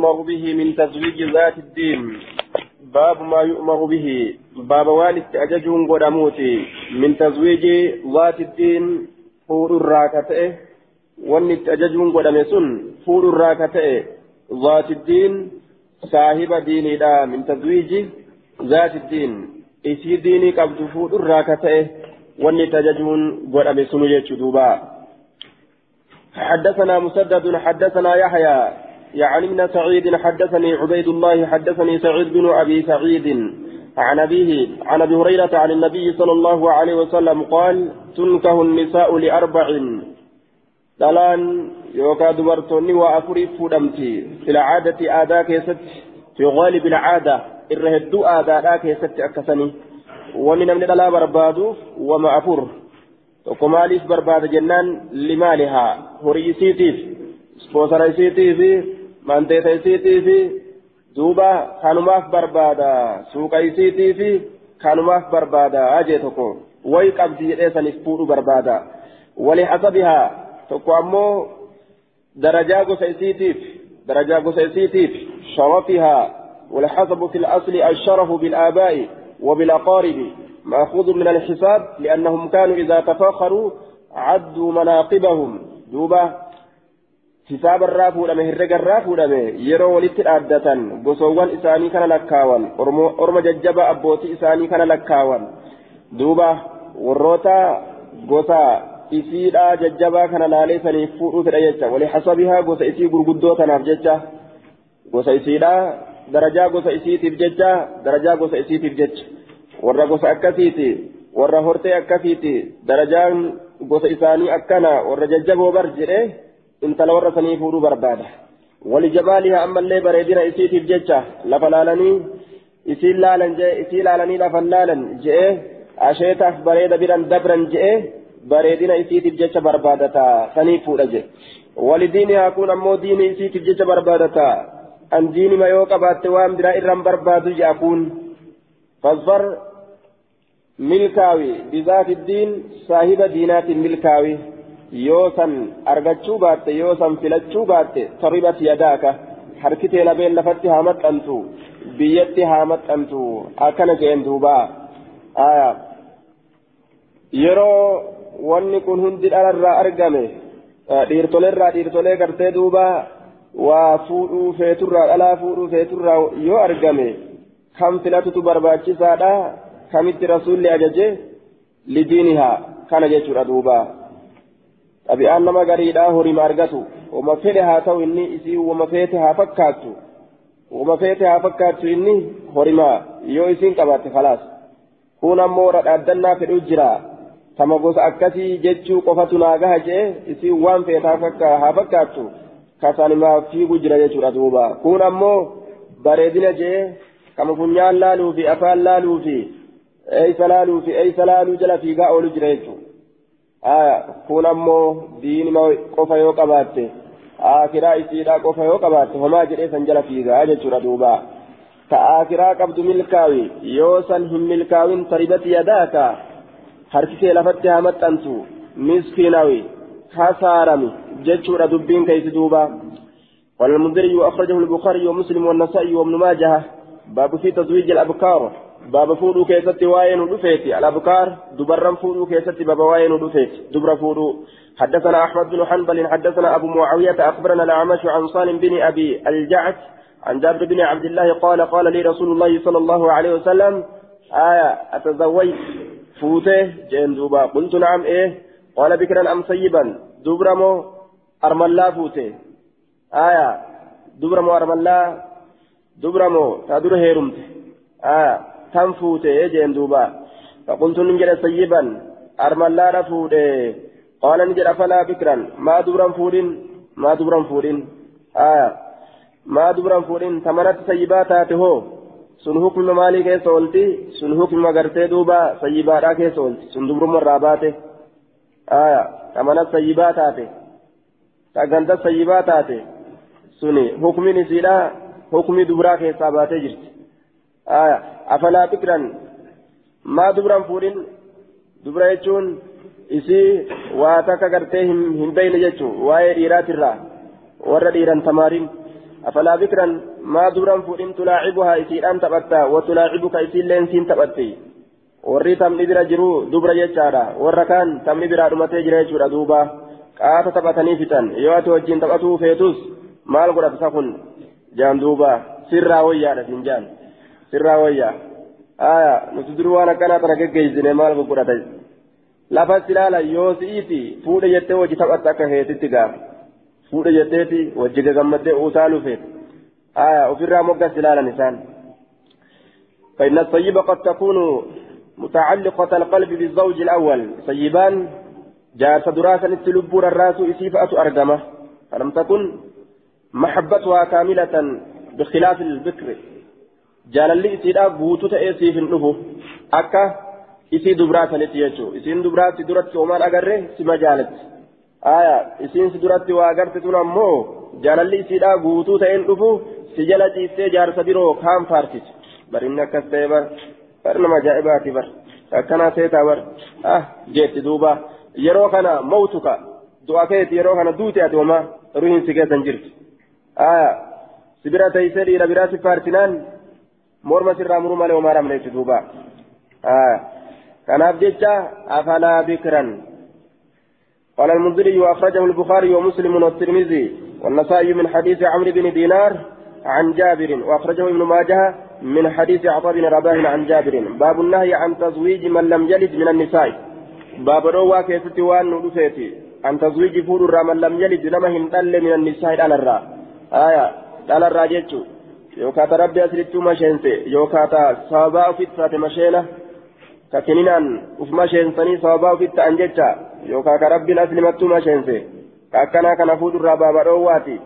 يؤمر به من تزويج ذات الدين. باب ما يؤمر به. باب والد أججون قدموتي من تزويج ذات الدين فور الراكته وان أججون قدمسون فور الراكته ذات الدين صاحب ديني لا من تزويج ذات الدين. إسي ديني قبض فور الراكته وان تججون قدمسون يجدوبا حدثنا مسدد حدثنا يحيى. يعني من سعيد حدثني عبيد الله حدثني سعيد بن أبي سعيد عن أبيه عن أبي هريرة عن النبي صلى الله عليه وسلم قال تنكه النساء لأربع دلان يوكا دبرتوني وأفري فودمتي في العادة آداء كيست في غالب العادة الرهدو آداء كيست أكسني. ومن من دلا بربادو وما أفر. وكماليس برباد جنان لمالها. هريسيتيف سبوسريسيتيف duuba kanumaaf barbaada suuqa isiitii fi kanumaaf barbaada jee tokko wayi qabdi jedhee saniif fuudhu barbaada wali hasabihaa tokko ammoo darajaa gosa isiitiif darajaa gosa isiitiif sharafihaa والحسب في الأصل الشرف بالآباء وبالأقارب مأخوذ من الحساب لأنهم كانوا إذا تفاخروا عدوا مناقبهم دوبة hisaaba irraa fuudhame herrega irraa fuudhame yeroo walitti dhaaddatan gosoowwan isaanii kana lakkaawan orma jajjaba abbootii isaanii kana lakkaawan duuba warroota gosa isiidhaa jajjabaa kana laalee saniif fuudhuu fedha jecha wali hasabihaa gosa isii gurguddoo tanaaf jecha gosa isiidhaa darajaa gosa isiitiif jecha darajaa gosa isiitiif jecha warra gosa akkasiiti warra hortee akkasiiti darajaan gosa isaanii akkana warra jajjaboo bar jedhee intala warra sanii fuudhuu barbaada walijamaaliha ammallee bareedina isiitiif jecha lafa laalanii isiin laalan jee isii laalanii lafan laalan je'e asheetaaf bareeda biran dabran je'e bareedina isiitiif jecha barbaadata sanii fuudha je walidiinihaa kun ammoo diini isiitiif jecha barbaadata an diinima yoo qabaatte waan biraa irraan barbaadu je'a kun fasfar milkaawi bizaati diin saahiba diinaatiin milkaawi yoo san argachuu baatte yoo san filachuu baatte taribat yadaaka. Harki tee labeen lafatti haa maxxantu. Biyyatti haa maxxantu. Akkana jeen duuba. Yeroo wanni kun hundi dhalarraa argame dhiirtoleerraa dhiirtolee gartee duuba waa fuudhuu feeturraa dhalaa fuudhuu feeturraa yoo argame kam filatutu barbaachisaadha? Kamitti rasuulli ajaje? Lidiinihaa. Kana jechuudha duubaa gariidhaa horima argatu wama fedhe haa ta'u inni isii wama feete haa fakkaattu wama feete haa fakkaattu inni horima yoo isiin qabaatte falaas kun ammoo dhaaddannaa fedhu jira tama gosa akkasii jechuu qofatu naa gaha jee isiin waan feete haa fakkaattu kasanimaa fiigu jira jechuudha duuba kun ammoo bareedina jee kama funyaan laaluu fi afaan laaluu fi eeysa laaluu fi eeysa laaluu jala fiigaa oolu jira jechuudha. Kun ammoo diinima qofa yoo qabaatte aakiraa isiidhaa qofa yoo qabaatte homaa jedhee san jala fiigaa jechuudha duuba ta aakiraa qabdu milkaawi yoo san hin milkaawin taribati yadaaka harki kee lafatti haa maxxantu miskiinawi hasaarami jechuudha dubbiin keeysi duuba والمنذري أخرجه البخاري ومسلم والنسائي وابن ماجه باب في تزويج الأبكار باب فودو كيستي واين ودفيتي الأبكار دبرا فودو كيستي باب واين ودفيتي دبر فودو حدثنا أحمد بن حنبل حدثنا أبو معاوية أخبرنا الأعمش عن صالم بن أبي الجعد عن جابر بن عبد الله قال قال لي رسول الله صلى الله عليه وسلم آية أتزوجت فوته جين دوبا قلت نعم إيه قال بكرا أم سيبا دبرمو أرملا فوته آية دبرمو أرملا دبرمو تدور هيرمته آية كم فوته جين دوبا فقلت نجد سيبا أرملا رفوده قال نجد أفلا بكرا ما دبرا فودين ما دبرا فودين آية ما دبرا فودين ثمرت سيبات هو sun hukuma maalii keessa oolti sun hukuma gartee duuba sayyibaadhaa keessa oolti sun dubruma irraa baate aya tamanas sayyibaa taate tagantas sayyibaa taate suni hukmin isiidha hukmi dubraa keessaa baatee jirti aya afalaa bikran maa dubran fuudhin dubra jechuun isii waa takka gartee hin beeyne jechuu waa'ee dhiiraatirraa warra dhiiran tamaariin أفلا بكرا ما دورا فإن تلاعبها إسير أن تبتا وتلاعبك إسير لين سين تبتي warri tamni bira jiru dubra jechaadha warra kaan tamni biraa dhumatee jira jechuudha duuba qaata taphatanii fixan yoo ati wajjin taphatuu feetus maal godhata isa kun jaan duuba sirraa wayyaadha siin jaan Sirraa wayyaa aya nuti duruu waan akkanaa tana geggeessine maal godhata lafas ilaala yoo si'iiti fuudha jettee wajji taphatta akka heetitti gaa fuudha jetteeti wajji gagammaddee uusaaluu feet aya ofirraa moggas ilaalan isaan فإن الطيب قد تكون متعلقة القلب بالزوج الأول سيبان جاءت دراسة التلبور الراس إسيفة أرقمة فلم تكن محبتها كاملة بخلاف البكر جال اللي إسيدا بوتو تأسي في النفو أكا إسي دبرات نتيجو إسين دبرات درات ومان أقره سما جالت آية إسين سدرات وأقرت تنمو جال اللي إسيدا بوتو تأين نفو سجلت إسي جار سبيرو كام فارتج برنا كستيبر bar nama ajaa'ibaati bar akkanaa seetaa bar ah jeetti duuba yeroo kana mawtuka du'a keeti yeroo kana duute ati homaa ruhiin si keessan jirti aya sibira teeysee dhiira biraa si faarsinaan morma sirraa muruu malee homaa ramne jechi duuba kanaaf jecha afalaa bikran. قال المنذري وأخرجه البخاري ومسلم والترمذي والنسائي من حديث عمرو بن دينار عن جابر وأخرجه ابن ماجه من حديث عطاء بن رباح عن جابر باب النهي عن تزويج من لم يلد من النساء باب روا كيست وان ندفيتي عن تزويج فور من لم يلد لما هندل من النساء على الرا آية على الرا جيتشو يوكاتا ربي أسرتو مشينتي يوكاتا صابا فتات مشينة ككنينان وف مشينتني صابا فتات أنجتشا يوكاتا ربي أسلمتو مشينتي كأكنا كان فور الرا باب رواتي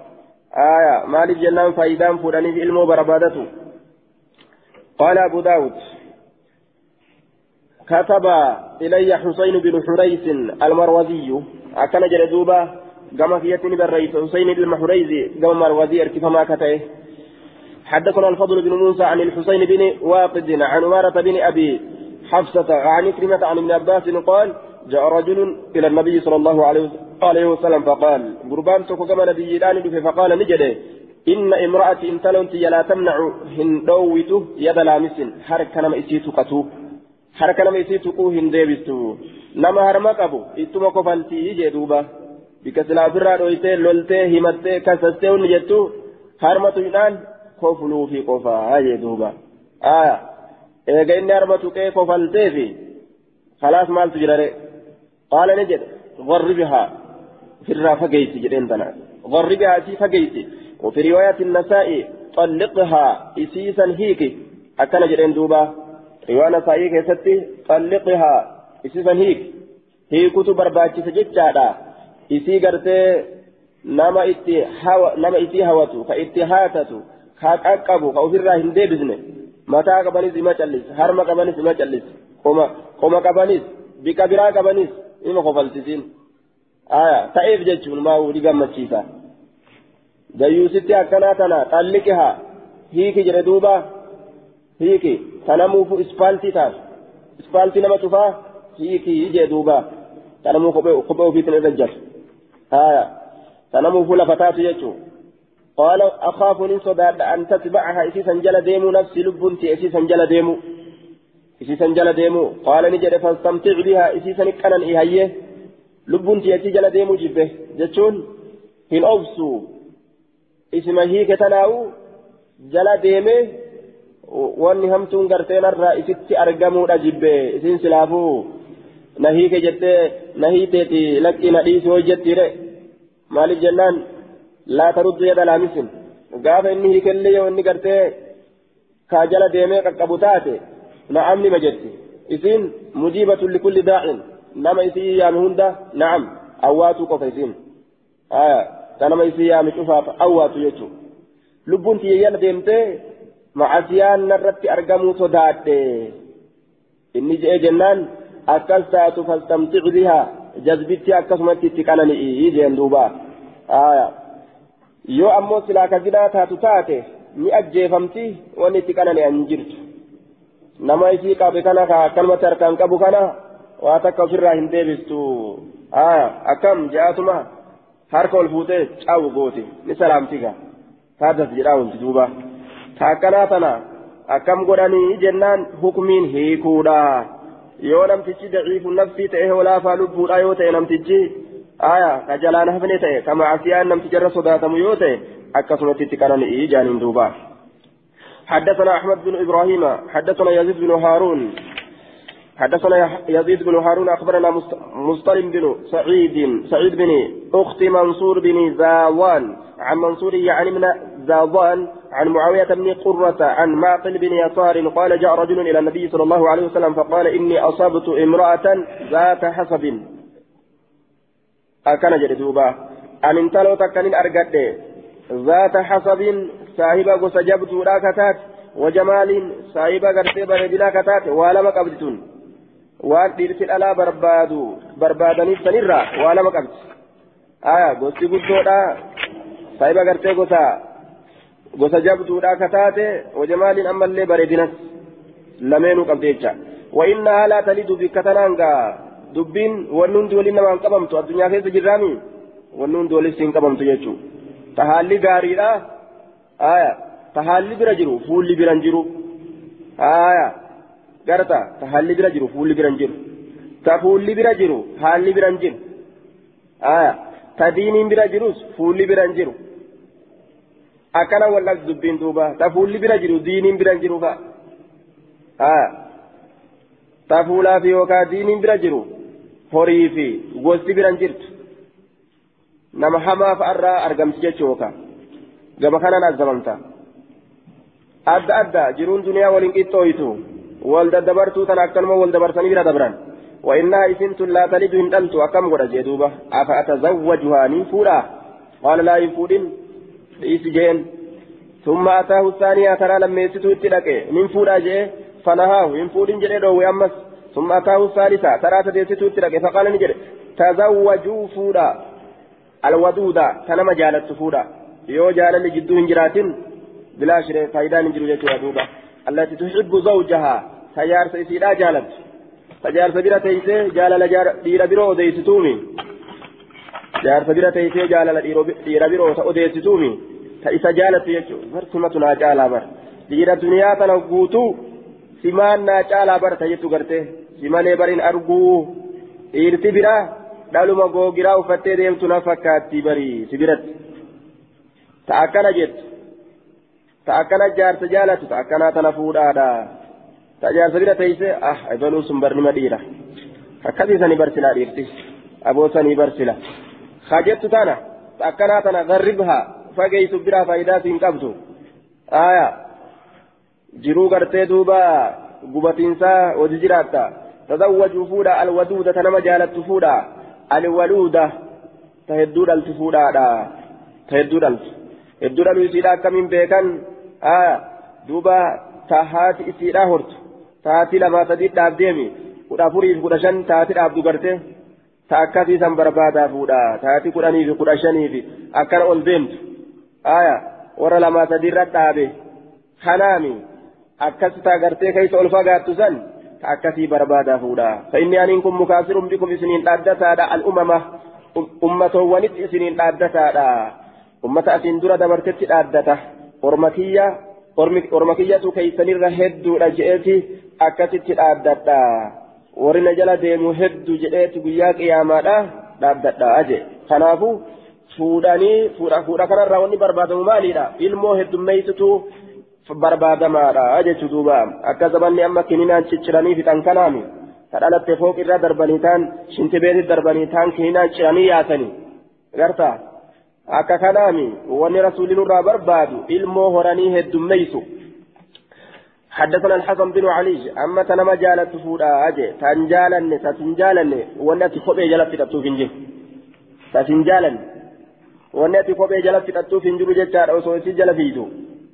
آية مالك جنان فايدان فوراني في علمه بربادته قال أبو داود كتب إلي حسين بن حريث المروزي أكن جلدوبة كما في يتني بالرئيس حسين بن حريث كما مروزي كيف ما كتئه حدثنا الفضل بن موسى عن الحسين بن واقد عن عمارة بن أبي حفصة عن كلمة عن ابن عباس قال جاء رجل إلى النبي صلى الله عليه وسلم فقال قربان تكو كما نبي فقال نجده. إن امرأة انتلنت لا تمنع هندويته يد لامس حركة نما إسيتو قتو. حركة نما إسيتو قو هنديبستو. نما هرما قبو إتما قفلتي يجي دوبا. بكسلا برا رويته لولته همته كسسته ونجتو هرمتو ينان كفلو في قفا يجي دوبا آية إيجا إني هرمتو كي قفلته في خلاص مال تجرى قال نجد غربها في الرافقيتي جدين تنا غربها في فقيتي وفي رواية النساء طلقها إسيسا هيك أكن جرين دوبا رواية نسائي كيستي طلقها إسيسا هيك هي كتب برباتي سجدتا إسي قرتي نما إتي هوا نما إتي هواتو أكبو كأوفر هندي بزنه متى قبنيس ما جلس هرم قبنيس ما جلس قوما قوما قبنيس بكبرا قبنيس إما خفلتسين آية تأيف جتشون ما ولي قمتشيسا dayyuusitti akkanaa tana xalliqihaa hiiki jedhe duuba hiiki tanamuufu ispaaltii taas ispaaltii nama cufaa hiiki jee duuba tanamuu kophee ofiitiin irra jatu haya tanamuufu lafa taatu jechuu قال أخاف إن صداد أن تتبعها إسيسا جل ديمو نفسي لبنتي إسيسا جل ديمو إسيسا جل ديمو قال نجد فاستمتع بها إسيسا نكنا إيهيه لبنتي إسي جل ديمو جبه جتشون هن أوفسوا isima hiike tanaa'u jala deeme wanni hamtuun garteen irraa isitti argamuudha jibbe isin silaafuu na hiike jettee na hiiteeti laqqii na dhiisi hoo jettiire maaliif jennaan laamisin gaafa inni hiikellee yoo inni gartee kaa jala deemee qaqqabu taate na'am nima jetti isin mujiibatun likulli daa'in nama isii yaame hunda na'am awwaatuu qofa isin kanama isii yaame cufaaf awwaatu jechuudha lubbuun tiyyayyala deemtee macasiyaan narratti argamuu sodaadhe inni je'ee jennaan akkas taatu fastamtic bihaa jazbitti akkasumatti itti qanani'i jeen duuba yoo ammoo silaa ka zinaa taatu taate ni ajjeefamti wanni itti qanani'an jirtu nama isii qabe kana ka akkanumatti harkaan qabu kana waa takka ofirraa hin deebistu akkam je'atuma harka ol fuutee caawu gooti ni salaamtiga taatas jedhaa wanti duuba taakkanaa tana akkam godhanii jennaan hukmiin hiikuudha yoo namtichi daciifu nafsii ta'e holaafaa lubbuudha yoo ta'e namtichi hafne ta'e ka macasiyaan namticharra sodaatamu yoo ta'e akkasumatti itti qanani'i jaaniin duuba. حدثنا أحمد بن إبراهيم حدثنا يزيد بن هارون حدثنا يزيد بن هارون أخبرنا مستلم بن سعيد سعيد بن أخت منصور بن زاوان عن منصور يعني من زاوان عن معاوية بن قرة عن معقل بن يسار قال جاء رجل إلى النبي صلى الله عليه وسلم فقال إني أصبت امرأة ذات حسب أكن جدوبا أن انتلو تكن أرقد ذات حسب صاحب قص جبت كتات وجمال صاحب قرتي بردنا كتات ولم قبضتون waan dhiirsi dhalaa barbaadu barbaadaniif sanirraa waa lama qabdi aya gosti guddoodha saahiba gartee gosa gosa jabduudha ka taate wajamaaliin ammallee bareedinas lameenuu qabdi jecha وإنها لا تلد بكتنانغا دبين ونون دولي نما قبمتو الدنيا كيف جرامي ونون دولي سين قبمتو يجو تحالي غاريرا آية تحالي برجرو فولي برنجرو آية garta ta haalli bira jiru fuulli bira jiru ta fuulli bira jiru haalli bira jiru aya ta diiniin bira jirus fuulli bira jiru akkana wallas dubbiin duuba ta fuulli bira jiru diiniin bira jiru fa aya ta fuulaa fi yookaan diiniin bira jiru horii fi gosti bira jirtu. Nama hamaa fa'arraa argamti jechuu yookaan gaba kanaan azabamta adda adda jiruun duniyaa waliin qixxooytu. والدبرتو تنا أكنما والدبرتني بلا دبران وإنها إسنت لا تلد إن أنت أكم قد جدوبة أفأتزوجها نفولا قال لا يفودين إسجين ثم أتاه الثانية ترى لما يسيتو اتلك نفولا جي فنهاه ينفودين جدو ويمس ثم أتاه الثالثة ترى تديسيتو اتلك فقال نجد تزوجوا فولا الودودة تنما جالت فولا يو جال لجدو هنجرات بلا شيء فايدان جرو جدوبة التي تحب زوجها تجار سيسيدا جالت. تجار سبيرة تيسي جالل جار دير برو ديستومي جار سبيرة تيسي جالل دير برو أديستومي تيسا جالت يجو. برسمتنا جالا بر. دير الدنيا تنقوتو simaan naa caalaa barta jettu garte si malee bariin arguu dhiirti biraa dhaluma googiraa uffattee deemtu na fakkaatti barii si biratti ta akkana jettu ta akkana jaarsa jaalatu ta akkanaa tana fuudhaadha ta jaarsa bira teeyse ah ebaluun sun barnima dhiira akkasii sanii barsilaa dhiirti aboo barsila ha jettu tana ta akkanaa tana garribhaa fageeysu biraa faayidaa siin qabdu aayaa jiruu gartee duuba gubatiinsaa hojii jiraatta fuudha alwaduuda ta nama jaalattu fuudha alwaluuda ta hedduu dhaltu fuudhaadha ta hedduu dhaltu hedduu dhaluu isiidha akkamiin beekan aya duuba ta haati isiidha hortu taati lamaa sadii dhaabdeemi kudha afurii fi kudha shan taati dhaabdu garte ta akkasii san barbaadaa fuudha taati kudhanii fi kudha shanii fi akkana ol deemtu aya warra lamaa sadii akkasii barbaadaa fuudha fa'inni aniin kun mukaasirun bikum isiniin dhaaddataadha al'umama ummatoowwanitti isiniin dhaaddataadha ummata asiin dura dabartetti dhaaddata ormakiyya ormakiyyatu keeysanirra hedduudha je'eeti akkasitti dhaaddadha warri na jala deemu hedduu jedheeti guyyaa qiyaamaadha dhaaddadha aje kanaafu fuudhanii fuudha kanarraa wanni barbaadamu maaliidha ilmoo heddummeeysituu barbaadamaadha jechuu duuba akka zabanni amma kininaan cicciranii fixan kanaami ta dhalatte fooq irraa darbanii taan shintibeetit darbanii taan kininaan ciranii yaasanii garta akka kanaami wanni rasuulli nurraa barbaadu ilmoo horanii heddummeeysu حدثنا الحسن بن علي أما تنما جالت فودا أجي تنجالن تتنجالن ونأتي خبي جلت تتو فنجي تتنجالن ونأتي خبي جلت تتو فنجي جتار أو سوسي جل فيدو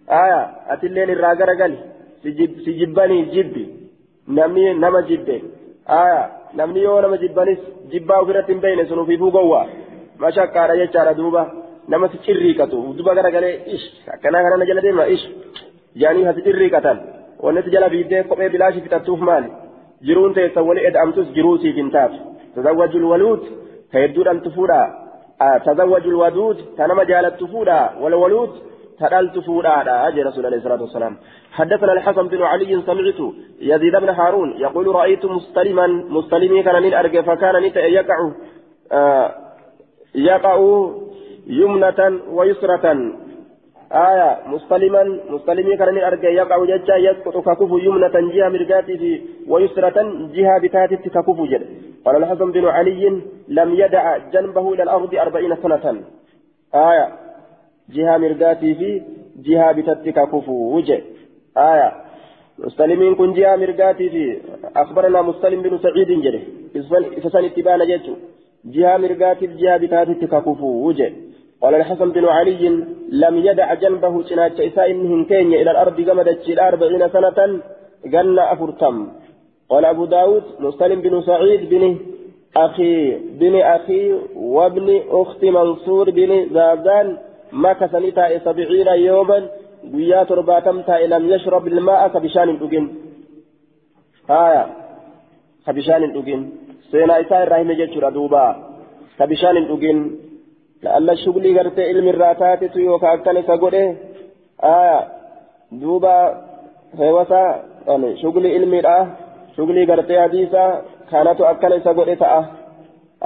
aya atilleen irraa garagali si jibbanii jibbi namni nama jibbe aya namni yoo nama jibbanis jibbaa ofirratti hin beeyne sun ufiifuu gowwaa mashakkaadha jechaadha duuba nama si cirriiqatu duba garagalee ish akkanaa kanana jala deema ish jaanii hasi cirriiqatan wanni si jala biiddee kophee bilaashii fixattuuf maali jiruun teessa wali ed'amtus jiruutiif hin taatu tazawwajul waluut ka hedduudhaan tufuudha tazawwajul waduud ta nama jaalattu fuudha wal تدلت فورادا أجي رسول الله صلى الله عليه وسلم حدثنا الحسن بن علي سمعت يزيد بن هارون يقول رأيت مستلما مستلمي كان من أرجع فكان نت يقع آه يقع يمنة ويسرة. آية مستلما مستلمي كان من أرجع يقع ججا يسقط ككف يمنة جهة مرقاته ويسرة جهة بتاتي ككف جد. قال الحسن بن علي لم يدع جنبه إلى الأرض أربعين سنة. آية جهة مرقاته في جهة بتاتي ككف وجه. آية. مستلمين كن جاء مرقاتي في. أخبرنا مسلم بن سعيد جري. إسفل اتبانا جيتو جهة مرقاتي في جهة بتاتي تكاكفو وجه. قال الحسن بن علي لم يدع جنبه سناج إساء إنهم كينيا إلى الأرض قمدت أربعين سنة قل أفرتم. قال أبو داود مسلم بن سعيد بن أخي بن أخي وابن أخت منصور بن زازان مكث نتا سبعين يوما bishaan hin dhugin haya ka bishaan hin dhugin seenaa isaa irraa hime jechuudha duuba ka bishaan hin dhugin la'alla shuglii gartee ilmi irraa taatetu yookaan akkan isa godhe haya duuba heewasa shuglii ilmiidha shuglii gartee hadiisa kanatu akkan isa godhe ta'a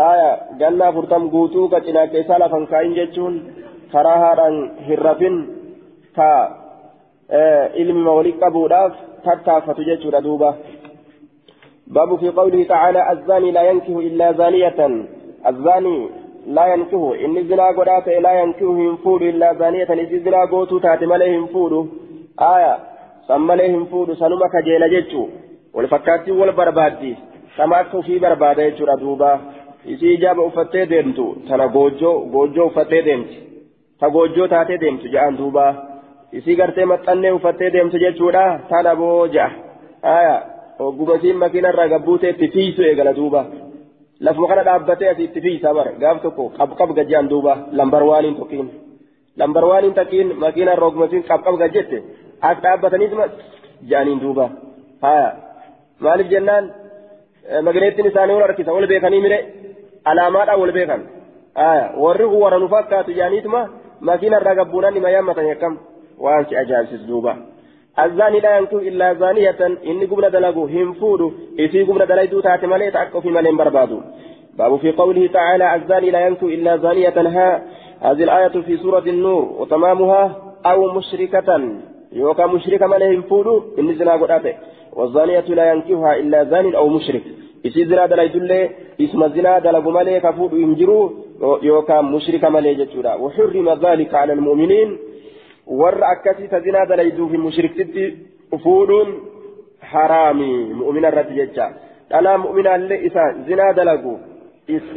haya ganna afurtam guutuu ka cinaacha isaa lafan karaa haadhaan hin rafin ka ilmi walitti qabuudhaaf tattaafatu jechuudha duuba. باب في قوله تعالى الزاني لا ينكه إلا زانية الزاني لا ينكه إن الزنا قدات لا ينكه ينفود إلا زانية إن الزنا قوتو تاتي مليه ينفود آية سمى ينفود سنمك جيل جيتشو والفكاتي والبربادي أكو في بربادة يجور دوبا إسي إجابة أفتي ديمتو تنا غوجو غوجو أفتي ديمتي تغوجو تاتي ديمتو جاءن دوبا deemtu jechuudha tana booja aya oggumasiin makiinarraa gabbuutee itti fiisu eegala duuba lafuma kana dhaabbatee asii itti fiisa bara gaaf tokko qabqab gajjaan duuba lambar waaniin tokkiin lambar waaniin takkiin makiinarraa oggumasiin qabqab gajjette as dhaabbataniituma jaaniin duuba aya maaliif jennaan magaleettiin isaanii wal harkisa wal beekanii mire alaamaadhaan wal beekan aya warri kun warra nu fakkaatu jaaniituma makiinarraa gabbuunaan nima yaammatan yakkam waan si ajaa'ibsiis duuba. الزاني لا ينكح إلا زانية إني قبل دلقوا هم فودوا إسي قبل دلقوا تاتي ملي تأكو في ملين بربادو باب في قوله تعالى الزاني لا ينكح إلا زانية ها هذه الآية في سورة النور وتمامها أو مشركة يوكا مشركة ملي هم فودوا إني زنا قد والزانية لا ينكحها إلا زان أو مشرك إسي زنا اللي اسم الزنا دلقوا ملي كفودوا ينجروا يوكا مشركة ملي جتورا وحرم ذلك على المؤمنين warra akkasii ta zinaa dalayduu fi mushriktitti fuudhuun haraami mu'mina irratti jecha dhalaa mu'minaallee isa zinaa dalagu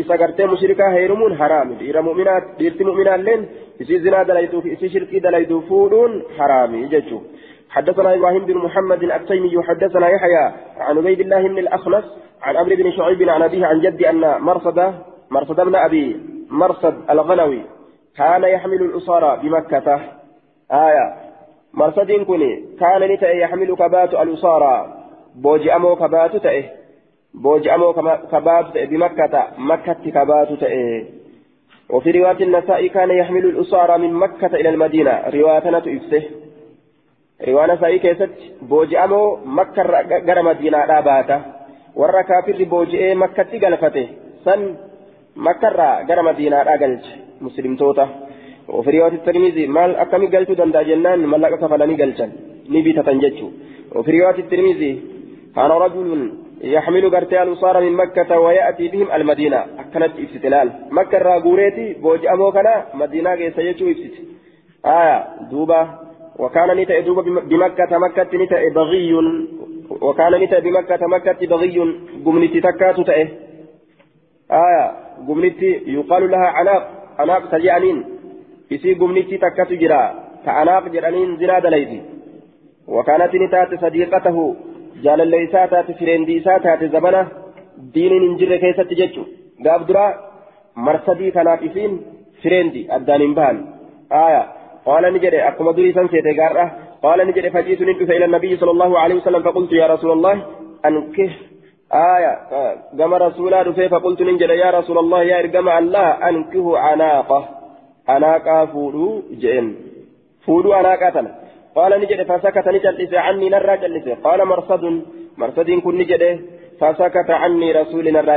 isa gartee mushrikaa heerumuun haraami dhiira mu'minaa dhiirti mu'minaalleen isii zinaa dalayduu fi isii shirkii dalayduu fuudhuun haraami jechuu حدثنا إبراهيم بن محمد التيمي حدثنا يحيى عن عبيد الله بن الأخنس عن عمرو بن شعيب عن أبيه عن جدي أن مرصد مرصد بن أبي مرصد الغنوي كان يحمل الاسارى بمكة. آية. مرصدين كوني كان نتأي يحمل كبات الأسارى بوجي أمو كبات تأي. بوجي أمو كبات تأي بمكة. مكة كبات تأي. وفي رواية النساء كان يحمل الأسارى من مكة إلى المدينة. رواية تؤفسه نساء كيست بوجي أمو مكة غير مدينة راباتا warra kaafirri booji'ee makkatti galfate san makkarraa gara madiinaadhaa galche muslimtoota. وفي رواية الترمذي مال أكمل قلت دندا جنان ملك كفلني قلتا نبيتة تنجتشو وفي رواية الترمذي كان رجل يحمل قرتي الأصار من مكة ويأتي بهم المدينة أكلت إفتلال مكة راغوريتي بوج أموكنا مدينة سيجو إفت آية دوبا وكان نتا دوبا بمكة مكة نتا بغي وكان نتا بمكة مكة بغي قمنتي تكاتو تأه آية قمنتي يقال لها عناق عناق سجعنين isii gumnichi takkatu jira ta'anaaq jedhaniin zinaa dalayti wakaanat ni taate sadiiqatahu jaalallee isaa taate fireendii isaa taate zabana diiniin hin jirre keessatti jechu gaaf duraa marsadii kanaaf durii san seete gaarra qaala ni jedhe fajiitu nin dhufe ila nabiyyi sala allahu alehi wasalam faqultu yaa rasuula allahi ankih آية كما رسولا رفيف فقلت ننجل يا رسول الله يا إرقم الله أنكه عناقة fuudhuu je'en فودو أنا قاتل قال نجد فسكت نجلس عني نرى جلس قال مرصد مرصد كن نجد فسكت عني رسول نرى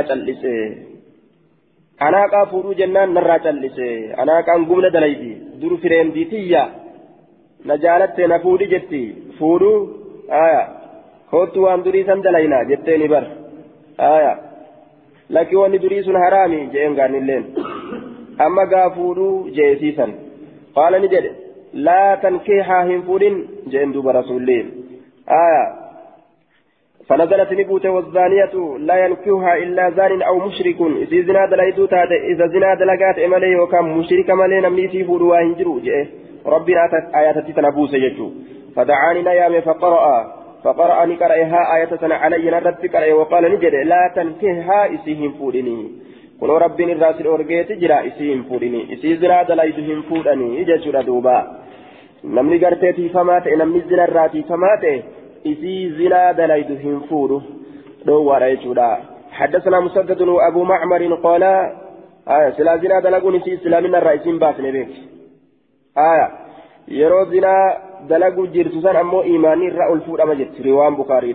جلس أنا قا فودو جنان نرى جلس أنا قا قمنا دليدي دور فرين ديتيا نجالت نفودي جتي فودو آية كوتو وان دري سندلينا جتني بر آية لكن وان دري سن حرامي جين غانيلين أما قا فودو جيسيسا قال نجد لا تنكيها هنفود جين دوب رسولين آية فنزلت نبوت والزانية لا ينكوها إلا زان أو مشرك. إذا زنا دلائدو إذا زنا دلقات إمالي وكان مشرك مالي نمني في فود وهنجرو جئ. ربنا آيات تنبوس يجو فدعاني نيام فقرأ فقرأ نقرأها آية سنة علي نرد قرأ وقال نجد لا تنكها إسيهم فودني. kunoo rabbiin irraa si dhoorgeeti jira isii hin fuudhini isii zinaa dalaydu hin fuudhanii jechuudha duuba namni gartee tiifamaa ta'e namni zinaa dalaydu hin fuudhu dhoowwaadha jechuudha حدثنا مسدد وابو معمر قال آية سلا زنا دلقون في اسلامنا الرئيسين باسن بك آية يرو زنا دلقوا جرتسان امو ايماني الرأو الفود اما جت روان بخاري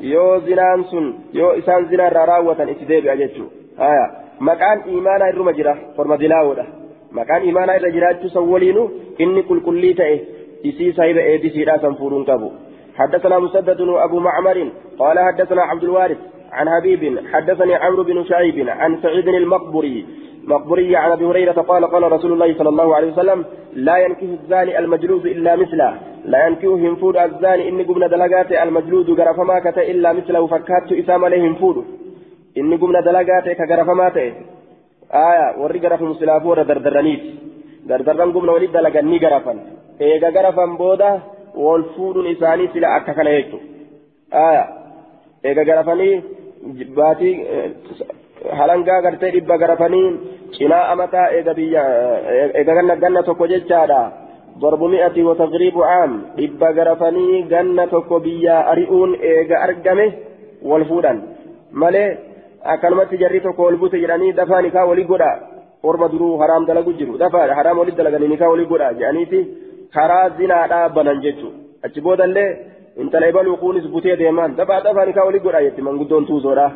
يو زنان سن يو اسان زنا راوة اتداب اجتشو آية maqaan imaanaa irruma jira horma dilaawoodha maqaan imaanaa irra jiraachuu san waliinu inni qulqullii ta'e isii saahiba eebisiidhaa san fuudhuun qabu حدثنا مسدد وأبو معمر قال حدثنا عبد الوارث عن حبيب حدثني عمرو بن شعيب عن سعيد المقبري مقبري عن أبي هريرة قال قال رسول الله صلى الله عليه وسلم لا ينكه الزاني المجلود إلا مثله لا ينكه هنفود الزاني إني قبل دلقات المجلود غرفما إلا مثله فكات إسام عليهم فود. inni gumna dalagaa ta'e ka garafamaa ta'e aya warri garafamu silaafuu warra dardarraniiti dardarran gumna walit dalagan ni eega wal fuudhuun isaanii sila akka kana jechu aya eega garafanii baatii halangaa gartee dhibba garafanii cinaa amataa eega biyya eega ganna ganna tokko jechaadha ضرب مئة وتغريب عام إبا غرفني جنة كوبيا أريئون إيجا أرجمه والفودان مالي akkanumatti jarri tokko ol bute jedhanii dafaa nikaa walii godha orma duruu haraam dalagu jiru dafaa haraam walii dalaganii nikaa walii godha jedhaniiti karaa zinaadhaa banan jechuudha achi boodallee intala ebaluu kunis butee deemaan dafaa dafaa nikaa walii godha jetti manguddoon tuusoodha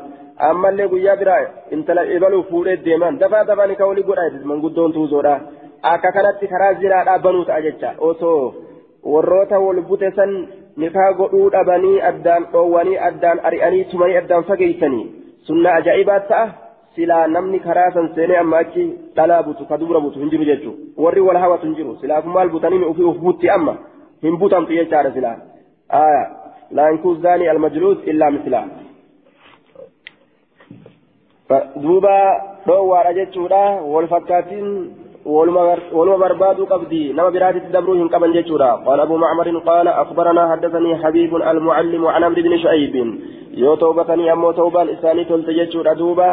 ammallee guyyaa biraa intala ebaluu fuudhee deemaan dafaa dafaa nikaa walii godha jetti manguddoon tuusoodha akka kanatti karaa zinaadhaa banuu ta'a jecha osoo warroota wal bute san nikaa godhuu dhabanii addaan dhoowwanii addaan ari'anii tumanii addaan fageessanii. sunna ajaa'ibaat ta'a silaa namni karaa san seenee amma achi dhalaa butu ka dubra butu hin jiru jechuudha warri wal hawatu hin jiru silaafu maal butanii ofii of butti amma hin butamtu jechaadha silaa aya laa yankuu zaanii almajluud illaa mislaa duuba dhoowwaadha jechuudha wal fakkaatiin ولما برباد قبدي نما براتي تدبروهم قبل جيتشورا قال أبو معمر قال أخبرنا حدثني حبيب المعلم عن عمرو بن شعيب يو توبتني أمو توبان إساني تلت جيتشورا دوبا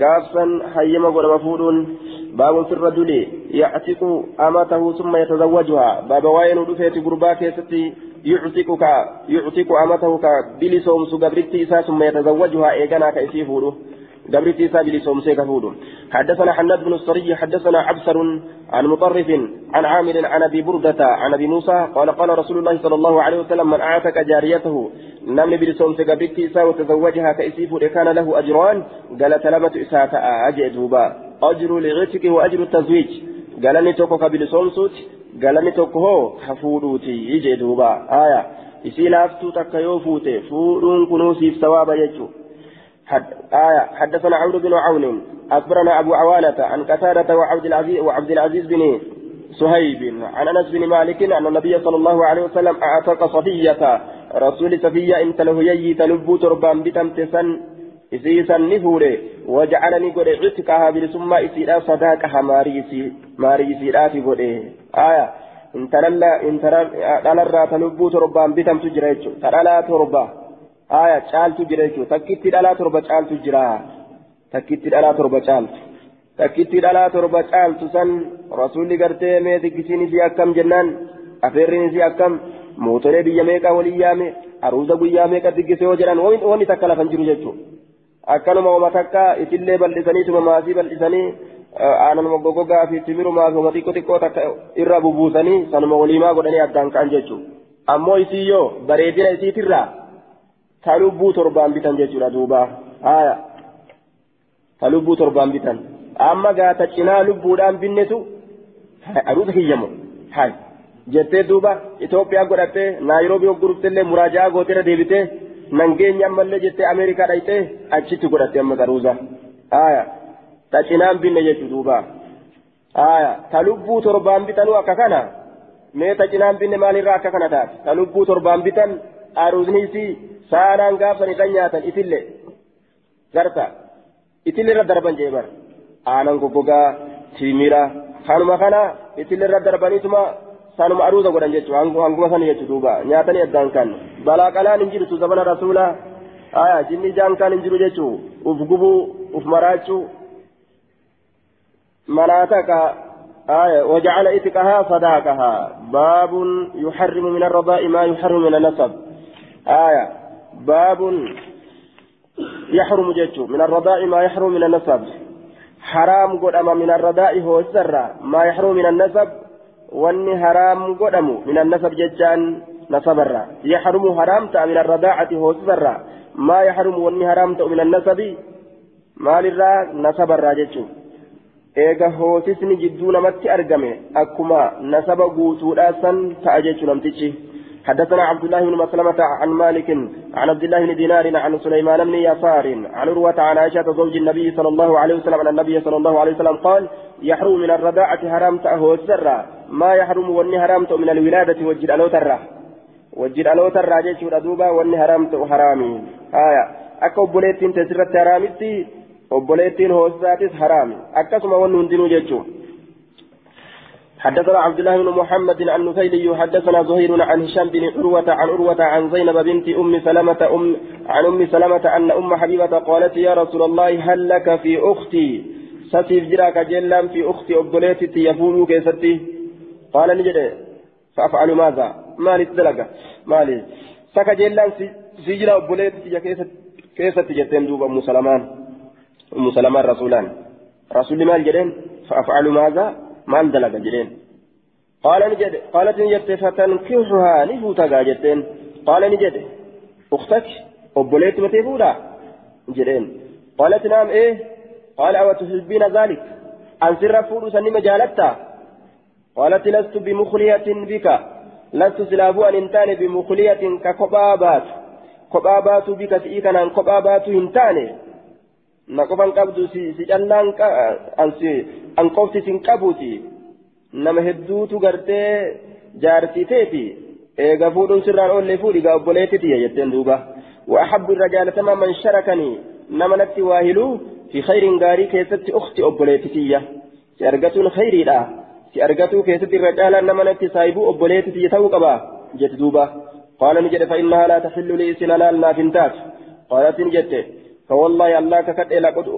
قافا حيما قول مفود باب في الرجل يعتق أمته ثم يتزوجها باب وين رفيت قربا كيستي يعتقك يعتق أمته كبلسوم سقبرتي ثم يتزوجها إيقنا كيسيفوده قبرتي سابلي سومسي كفود حدثنا حناد بن الصري حدثنا عبسر عن مطرف عن عامر عن أبي بردة عن أبي موسى قال قال رسول الله صلى الله عليه وسلم من اعتق جاريته نمني بلسومسي قبرتي سا وتزوجها كيسيف كان له أجران قال تلمة اساءة اجدوبا أجر لعتق وأجر التزويج. قال اني توكو كبلسومسوت قال اني توكو حفودوتي يجدوبا آية. isii laaftuu takka yoo fuute fuudhuun kunuu siif sawaaba آية. حدثنا عمرو بن عون. أخبرنا أبو عوانة عن قتادة وعبد العزيز وعبد العزيز بن صهيب عن أنس بن مالك أن النبي صلى الله عليه وسلم أعتق صفية. رسول صفية إن له يي تلبو تربان بتمتسن إسيسا نفوري. وجعلني قد عتقها بالسمى إسيرا صداقها ماريسي ماريسي راتي قد آية. إن تللا إن تللا تلبو تربان بتمتجريتش تللا تربان aya caaltu jira jechuudha takkitti dhalaa torba caaltu jira takkitti dhalaa torba caaltu takkitti dhalaa torba caaltu san rasuulli gartee mee diggisiin isii akkam jennaan afeerriin isii akkam mootolee biyya meeqaa walii yaame aruuza guyyaa meeqa diggise yoo jedhan wanni takka lafan jiru jechuudha akkanuma wama takka itillee bal'isaniituma maasii bal'isanii aananuma goggogaa fi timirumaa fi homa xiqqoo takka irra bubuusanii sanuma waliimaa godhanii addaan ka'an jechuudha. Ammoo isii yoo bareedina isiitirraa ta lubbuu torbaan bitan jechuudha duuba. Haaya. Ta lubbuu torbaan bitan. Amma gaata cinaa lubbuudhaan binnetu aduuta kiyyamu. Haaya. Jettee duuba Itoophiyaa godhattee Naayiroobii hogguruftellee muraajaa gooteera deebitee nangeenya ammallee jettee Ameerikaa dhayitee achitti godhatte amma qaruuza. Haaya. ta cinaan binne jechuudha duuba aya ta torbaan bitanuu akka kana mee ta binne maalirraa akka kana taate ta torbaan bitan aruusni isii saanaan gaafsan irra nyaatan itille garta itille irra darban jee bar aanan goggogaa timira kanuma kana itille irra darbaniituma sanuma aruuza godhan jechuudha hanguma san jechuudha duuba nyaatanii addaan kan balaa qalaan hin jirtu zabana rasuulaa aya jinni jaan kan hin jiru jechuudha uf gubuu uf maraachuu مناتك آية وجعل إتقها صداقها باب يحرم من الرضاء ما يحرم من النسب آية باب يحرم جيتشو من الرضاء ما يحرم من النسب حرام قدم من الرضاء هو السر ما يحرم من النسب واني حرام قدم من النسب ججان نسب يحرم حرامت من الرضاعة هو السر ما يحرم واني حرامت من النسب ما للرا نسب الراجتشو eega hoosisni jidduu namatti argame akkuma nasaba guutuudhaa san ta'a jechu namtichi حدثنا عبد الله بن مسلمة عن مالك عن عبد الله بن دينار عن سليمان بن يسار عن عروة عن عائشة زوج النبي صلى الله عليه وسلم أن النبي صلى الله عليه وسلم قال يحرم من الرضاعة حرام تأهو السر ما يحرم وني حرام من الولادة وجد ألو ترى وجد ألو ترى جيش الأدوبة وني حرام حرامي. آية. أكو بوليت تسرت حرامتي obboleettiin hoosisaatis haraami akkasuma wanni hundinuu jechuun حدثنا عبد الله بن محمد عن نفيلي حدثنا زهير عن هشام بن عروة عن عروة عن زينب بنت أم سلمة أم عن أم سلمة أن أم حبيبة قالت يا رسول الله هل لك في أختي؟ ستيف جراك جلا في أختي أبوليتي يفول كيستي؟ قال نجد فأفعل ماذا؟ مالي تدلق مالي. سك جلا سجرا أبوليتي كيستي جتين duuba أم سلمان أم سلمة رسولان. رسول مال جدين؟ فأفعل ماذا؟ مال دلق جدين قال نجد قالت نجد فتنكحها نفوتا جدين قال نجد أختك أبوليت متفودا جدين قالت نعم إيه قال أو تحبين ذلك أن سر فول سنم جالتا قالت لست بمخلية بك لست سلابو أن انتاني بمخلية كقبابات قبابات بك سئيكنا قبابات انتاني na qofan qabdu si callaan an qofti sin qabuuti nama hedduutu gartee jaarsiteeti eega fuudhuun sirraan oollee fuudhi gaa obboleettitiya jetteen duuba وأحب الرجال تمام من شركني نما نتي واهلو في خير غاري كيست أختي أبوليتتية سأرقتون خيري لا سأرقتو كيست الرجال نما نتي سايبو أبوليتتية توقبا جت دوبا قال نجد فإنها لا تحل لي سنانا النافنتات قالت نجد فوالله الله ككت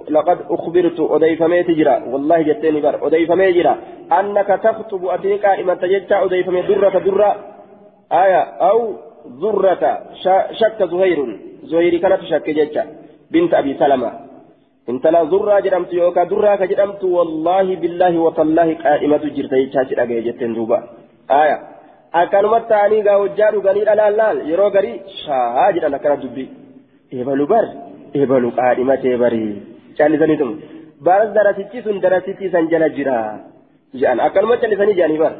لقد, أخبرت أضيفمي تجرى والله جتني بر أضيفمي جرى أنك تخطب أتيك إما تجتع أضيفمي درة درة. آية. أو ذرة شك زهير. زهير كانت شك جتة. بنت أبي سلمة. إنت لا ذرة جرمت يوكا. درة كجرمت. والله بالله وتالله قائمة جرتي شاشر أجي جتن دوبا. آية. أكلمت تاني قا وجارو غني لا لا يرو غري شاهد أنا كنا دبي. إيه بر ebalu qaadhimatee barii callisaniitum baras darasichi sun darasitti isan jala jira jedhan akkanuma callisanii jedhanii bar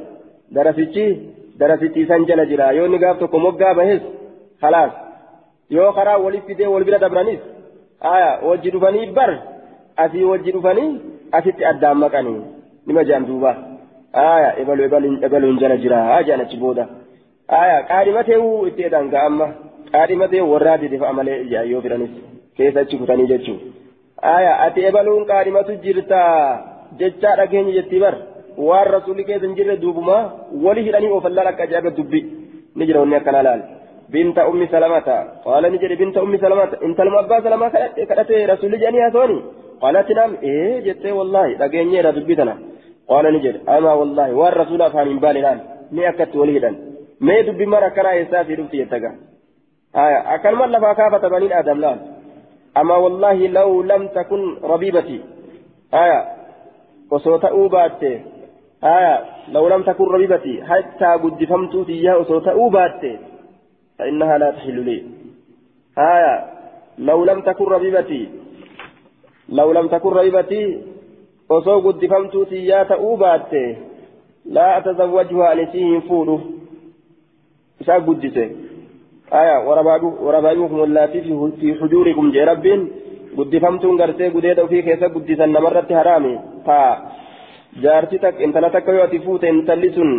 darasichi darasitti isan jala jira yoo inni gaaf tokko moggaa bahes khalaas yoo karaa waliif fidee wal bira dabranis aya wajji dhufanii bar asii wajji dhufanii asitti addaan maqanii nima jedhan duuba aya ebalu ebaluun jala jira jedhan achi booda aya qaadhimatee itti jedhan ga'amma qaadhimatee warraa dedefa'a malee yoo firanis. Keessa achi kutanii jechuun aya ati ebaluun qaadhimatu jirta jechaa dhageenya jetti bar waan rasuulli keessa hin jirre duubuma wali hidhanii oofallaa akka ajaa'iba dubbi ni jira wanni akkana laal binta ummi salamata qaala ni jedhe binta ummi salamata intaluma abbaa salamaa kadhate rasuulli jedhanii haasawani qaalatti naam ee jettee wallaahi dhageenyeera dubbi tana qaala ni jedhe amaa wallaahi waan rasuula afaan hin baane laal mee akkatti wali hidhan mee dubbi mara akkanaa eessaa fi dhufti jettaga aya akkanuma lafaa أما والله لو لم تكن ربيبتي. آية. وصوت أوبات. آية. لو لم تكن ربيبتي. حتى قد فهمت إياه وصوت أوبات. فإنها لا تحل لي. آية. لو لم تكن ربيبتي. لو لم تكن ربيبتي. وصو قد فهمت إياه أوبات لا أتزوجها لسيه فوله إساء قدسة. آية وربائكم اللاتي في حجوركم جي رب قدفمتون غرتي قديد في كيسا قدسا نمرت حرامي تا jaarti tak intala takka yoo ati fuute intalli sun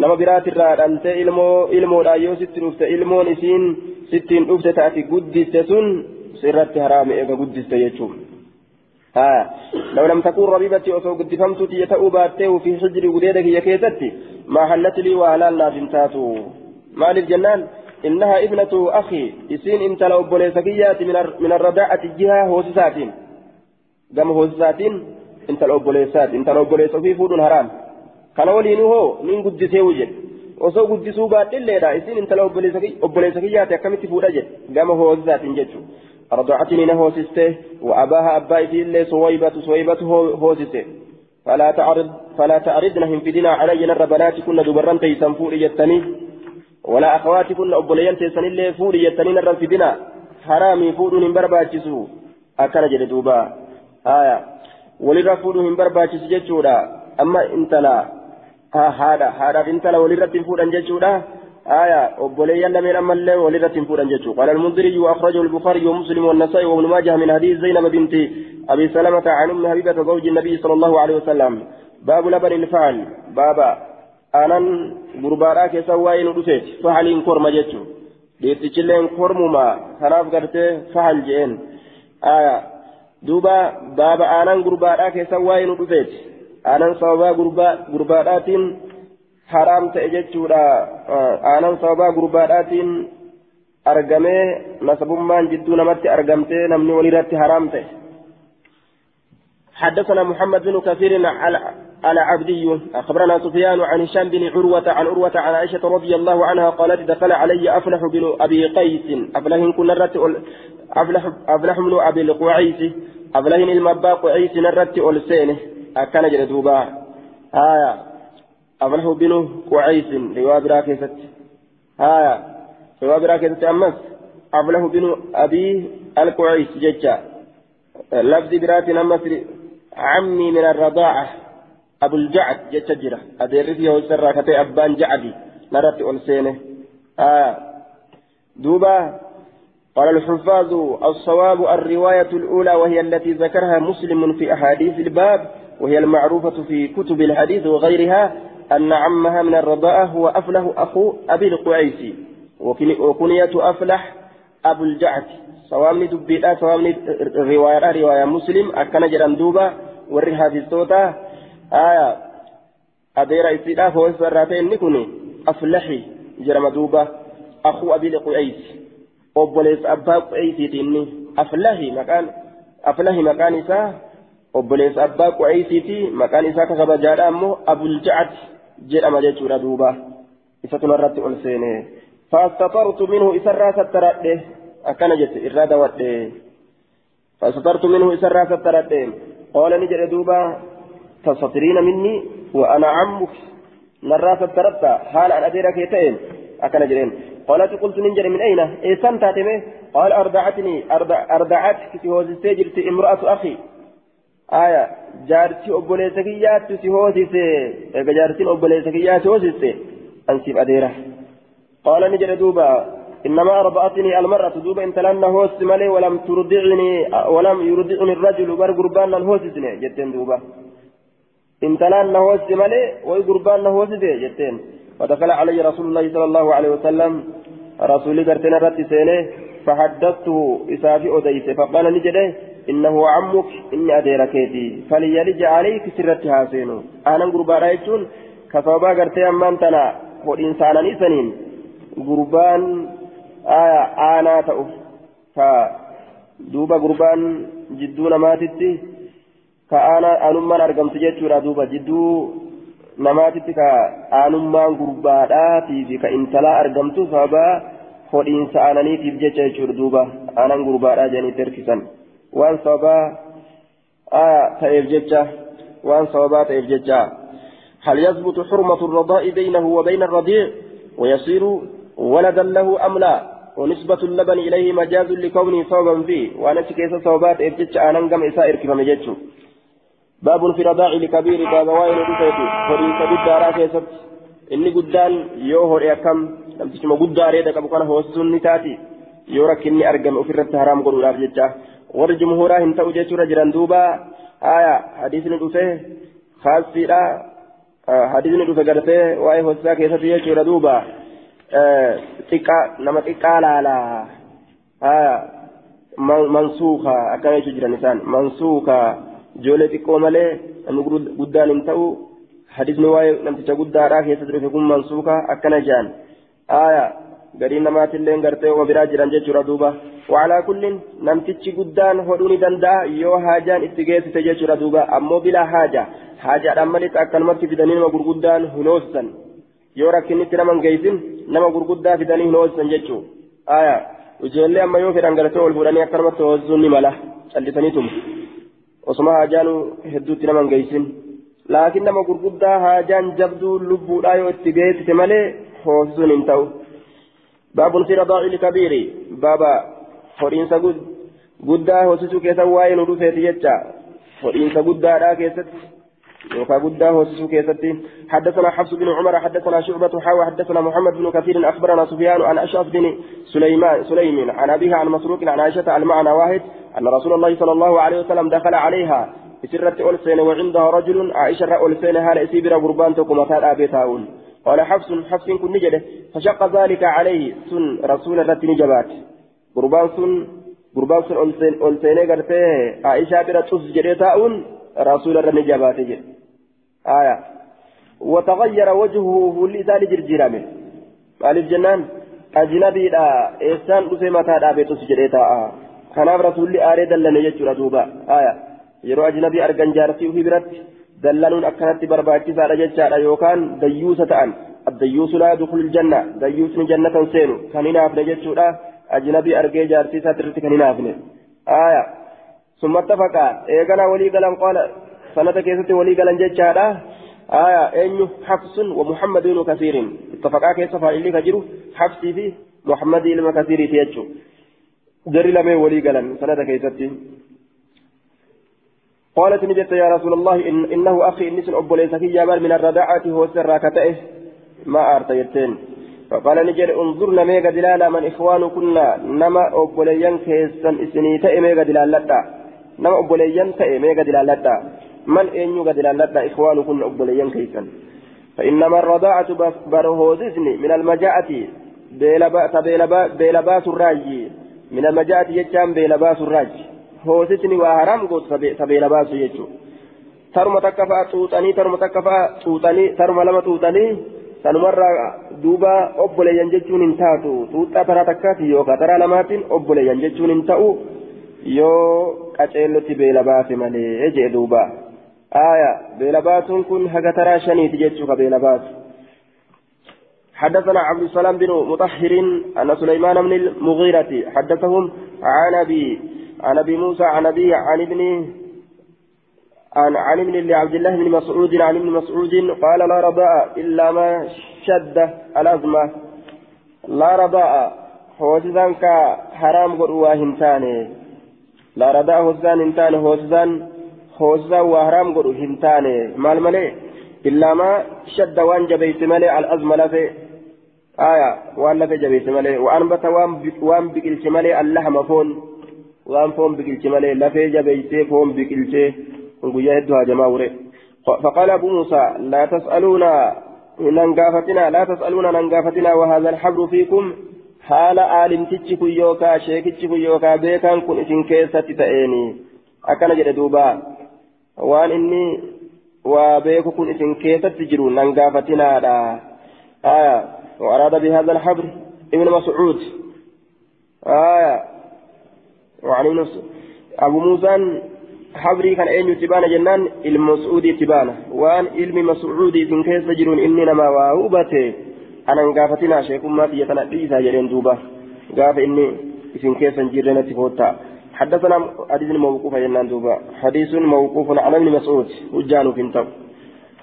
nama biraatirraa dhaltee ilmoo ilmoodhaan yoo sitti dhufte ilmoon isiin sittiin dhufte taati guddiste sun sirratti haraame eega guddiste jechuun. لو لم تكن ربيبتي أو قد فهمت يتأو باتيه في حجر قديدك يا كيستي ما حلت لي وهلا لا تنتاتو مال الجنان إنها ابنة أخي إسين إنت لو بوليسكيات من الرداءة الجهة هوسسات قام هوسسات إنت لو بوليسات إنت لو بوليس في فود حرام كان ولين هو من قد سيوجد osoo guddisuu baadhilleedha isin intala obboleessa kiyyaate akkamitti fuudha jedhe gama hoosisaatiin jechuun ardoocatini na hoosiste wa'abaaha abbaa isiillee suwaybatu suwaybatu hoosise فلا تعرض فلا تعرضن هم فدنا علي نر بناتكن دبرن تيسن فوري جتني ولا أخواتكن أبوليان تيسن اللي فوري جتني نر فدنا حرامي فورو من برباچسو أكن جد دوبا. آية. ولرا فورو من برباچس جچودا أما انتلا. ها هذا هذا انتلا ولرا فورن جچودا آية. أبوليان لمن أما اللي ولرا فورن جچو قال المنذري وأخرجه البخاري ومسلم والنسائي وابن ماجه من حديث زينب بنت أبي سلمة عن أم حبيبة زوج النبي صلى الله عليه وسلم. باب لبن الفعل. بابا. أنا غربارا كسواين رسيت فعل كرم جتو ليتشلين كرمما خلاف قرتي فعل جين آية دوبا بابا أنا غربارا كسواين رسيت أنا صوابا غربا غربارات حرام تأجتشو أنا صوابا غربارات argamee nasabummaan jidduu namatti argamtee namni walirratti haram ta'e. حدثنا محمد بن كثير على عبدي أخبرنا سفيان عن هشام بن عروة عن عروة عن عائشة رضي الله عنها قالت دخل علي أفلح بن أبي قيس. أفلح كن نرت أفلح أفلح بن أبي القعيس. أفلح المبا قعيس نرت ألسينه أكان جلدوبا آية. أفلح بن قعيس. رواية براكزت آية. رواية براكزت أمس. أفلح بن أبي القعيس. ججا لفظ برات أمس. عمي من الرضاعة أبو الجعد جتجرة أدير فيه سرى كتي أبان جعدي. نرت ألسينه آه. دوبا قال الحفاظ الصواب الرواية الأولى وهي التي ذكرها مسلم في أحاديث الباب وهي المعروفة في كتب الحديث وغيرها أن عمها من الرضاعة هو أفله أخو أبي القعيسي. وكنية أفلح أبو الجعد sawaabni riwaayaadha riwaayaa muslim akkana jedhan duuba warri haafistoota aya adeera isiidhaaf hoosisa irraa ta'e inni kun aflahi jedhama duuba akuu abili qu'eys obboleessa abbaa qu'eysiiti inni aflahi maqaan aflahi maqaan isaa obboleessa abbaa qu'eysiiti maqaan isaa ka kabajaadha ammoo abuljacad jedhama jechuudha duuba isatu narratti ol seene فاستطرت منه إسرى سترأته akkana jette irraa dawadhe فسترت منه إسرى سترت قال نجد دوبا تستطرين مني وأنا عمك. نرى سترت حال أن أديرك يتين أكن جرين قالت قلت ننجر من أين؟ إيسان تاتمه قال أردعتني أردع أردعتك تهوز جرت امرأة أخي. آية. جارتي أبوليسكيات تهوزي جارتي أبوليسكيات تهوزي أنسيب أديره. قال نجد دوبا إنما أرضعتني المرأة دوبا إن تلنا هوس ملي ولم ترضعني ولم يرضعني الرجل بر قربان هوسسني جتين دوبا. إن تلنا هوس ملي وقربان هوسسني جتين. ودخل علي رسول الله صلى الله عليه وسلم رسولي قرتنا رت سينه فحدثته إسافي أديس فقال نجده إنه عمك إني أديركيتي فليلج عليك سرتها سينو أنا قربان رأيتون كفابا قرتي أمان تنا وإنسانا نسنين قربان aanaa ta'u ka duuba gurbaan jidduu namaatitti ka aanummaan argamtu jechuudha duuba jidduu namaatitti ka aanummaan gurbaadhaatii fi ka intalaa argamtu sababa hodhiinsa aananiitiif jecha jechuudha duuba aanan gurbaadhaa jedhanii terkisan waan sababa ta'eef jecha وان صوابات إفججا هل يثبت حرمة الرضاء بينه وبين الرضيع ويصير ولدا له أم لا؟ ونسبة اللبن إليه مجاز لكونه صوبا فيه. وأنا كيس صوبات إفجج أنا قم إسائر كيف مججو باب في رضاع لكبير باب وائل رفيتي فريق بالدارا كيست إني قدان يوهر يكم لم تسمى قدار يدك أبو كان هو السنة تاتي يورك إني أرقم أفرت حرام قولوا لا warri jumhuuraa hin ta'u jechuudha jiran duuba aya hadiisni dhufe khaasiidha hadiisni dhufe gartee waa'ee hoosisaa keessatti jechuudha duuba xiqqaa nama xiqqaa laala aya mansuuka akkana jechuu jiran isaan mansuuka ijoollee xiqqoo malee namni guddaan hin ta'u hadiisni waa'ee namticha guddaadhaa keessatti dhufe kun mansuuka akkana aya gariin namaatillee gartee oma biraa jiran jechuudha duuba wacalaa kullin namtichi guddaan hodhuu ni danda'a yoo haajaan itti geessite jechuudha duuba ammoo bilaa haaja haajaadhaan malis akkanumatti fidanii nama gurguddaan hin hoosisan yoo rakkinnitti nama hin geessin nama gurguddaa fidanii hin hoosisan jechuu aya ijoollee amma yoo fedhan gartee ol fuudhanii akkanumatti hoosisuun ni mala callisaniitum osuma haajaan hedduutti nama hin geessin laakiin nama gurguddaa haajaan jabduu lubbuudhaa yoo itti geessite malee hoosisuun hin ta'u. في رضاع الكبير بابا فرين سجود قدا هوسسو كيسا واين ودوفيت يجا فرين سجود دا كيست يوكا قدا هوسسو كيست حدثنا حفص بن عمر حدثنا شعبة حاوى حدثنا محمد بن كثير أخبرنا سفيان عن أشرف بن سليمان سليم عن أبيها عن مسروق عن عائشة المعنى واحد أن رسول الله صلى الله عليه وسلم دخل عليها بسرة ألسين وعندها رجل عائشة ألسين هال إسيبر قربان تكما أبي تاؤل قال حفص حفص كن نجدة فشق ذلك عليه سن رسول الرت نجبات. قربان سن قربان سن ألسين ألسين قرته عائشة بلا تسجد تاؤن رسول الرت نجبات جد آية. وتغير وجهه لسان جرجيرامه قال الجنان أجنبي لا إحسان رسي متى تسجد تاء كناف رسول آري دلنا يجور دوبا. آية. يرو أجنبي أرجان جارتي في برت دلنون أكنت برباكسا رجتشا يوكان. ديوسة ta'an الديوس لا يدخل الجنة. ديوس جنة سينو. كان ينافن جتشورا أجنبي أرجي جارتي ساترتي كان ينافن آية. ثم اتفقا. إيقنا ولي قال سنة كيست ولي قلن جتشارا آية أين حفص ومحمد بن كثير اتفقا كيس فاعلي كجرو حفصي في محمد بن كثير تيجو جري لمن ولي قلن سنة كيستي قالت نجت يا رسول الله إن إنه أخي إنس أبو ليس في جبل من الرداعة هو سر كتئه ما أرتيتين فقال نجر انظرنا ميغا دلالا من إخوان كنا نما أبو ليان كيسن إسني تأي ميغا نما أبو ليان تأي ميغا من إن يغا دلالا إخوان كنا أبو ليان كيسن فإنما الرضاعة برهوززني من المجاعة بيلباس الراجي من المجاعة يجام بيلباس الراجي sabeela baasu jechuudha taruma takka fa'a xuuxanii taruma takka fa'a xuuxanii taruma lama xuuxanii sanumarraa duuba obboleeyyan jechuun hin taatu xuuxaa taraa takkaati yookaan taraa lamaatiin obboleeyyan jechuun hin ta'u yoo qaceellotti beela baase malee kun haga taraa shaniiti jechuudha beela baasu. حدثنا عبد السلام بن مطهر أن سليمان بن المغيرة حدثهم عن أبي عن أبي موسى عن أبي عن ابن عن عن ابن لعبد الله بن مسعود عن ابن مسعود قال لا رضاء إلا ما شد الأزمة لا رضاء هوسزان كا حرام قدوا هنتاني لا رضاء هوسزان هنتاني هوسزان هوسزان وحرام قدوا هنتاني مال ملي الا ما شد وان جبيت ملي لفي آية وان لفي جبيت ملي وانبت وان بقلت ملي اللحم فون foon. Biqilche malee lafee jabeeysee foon biqilchee guyyaa hedduu hajamaa ure فقال أبو موسى لا تسألونا ننقافتنا لا تسألونا ننقافتنا وهذا الحبر فيكم حال عالم تجكو يوكا شيك تجكو يوكا بيكان كن إسن كيسة تأيني أكنا جد دوبا وان إني وبيكو كن إسن كيسة تجرو ننقافتنا آية وأراد بهذا الحبر ابن مسعود آية وعن نفسه أبو موسى حبري كان أين تبانا جنان المسعودي تبانا وان علم مسعودي إن كيف تجرون إني نما وأوبته أنا انقافتنا شيخ ما في يتنبيسا جرين دوبا قاف إني إذن كيف نجرنا تفوتا حدثنا حديث موقوف ينان حديث موقوف على ابن مسعود وجان في انتو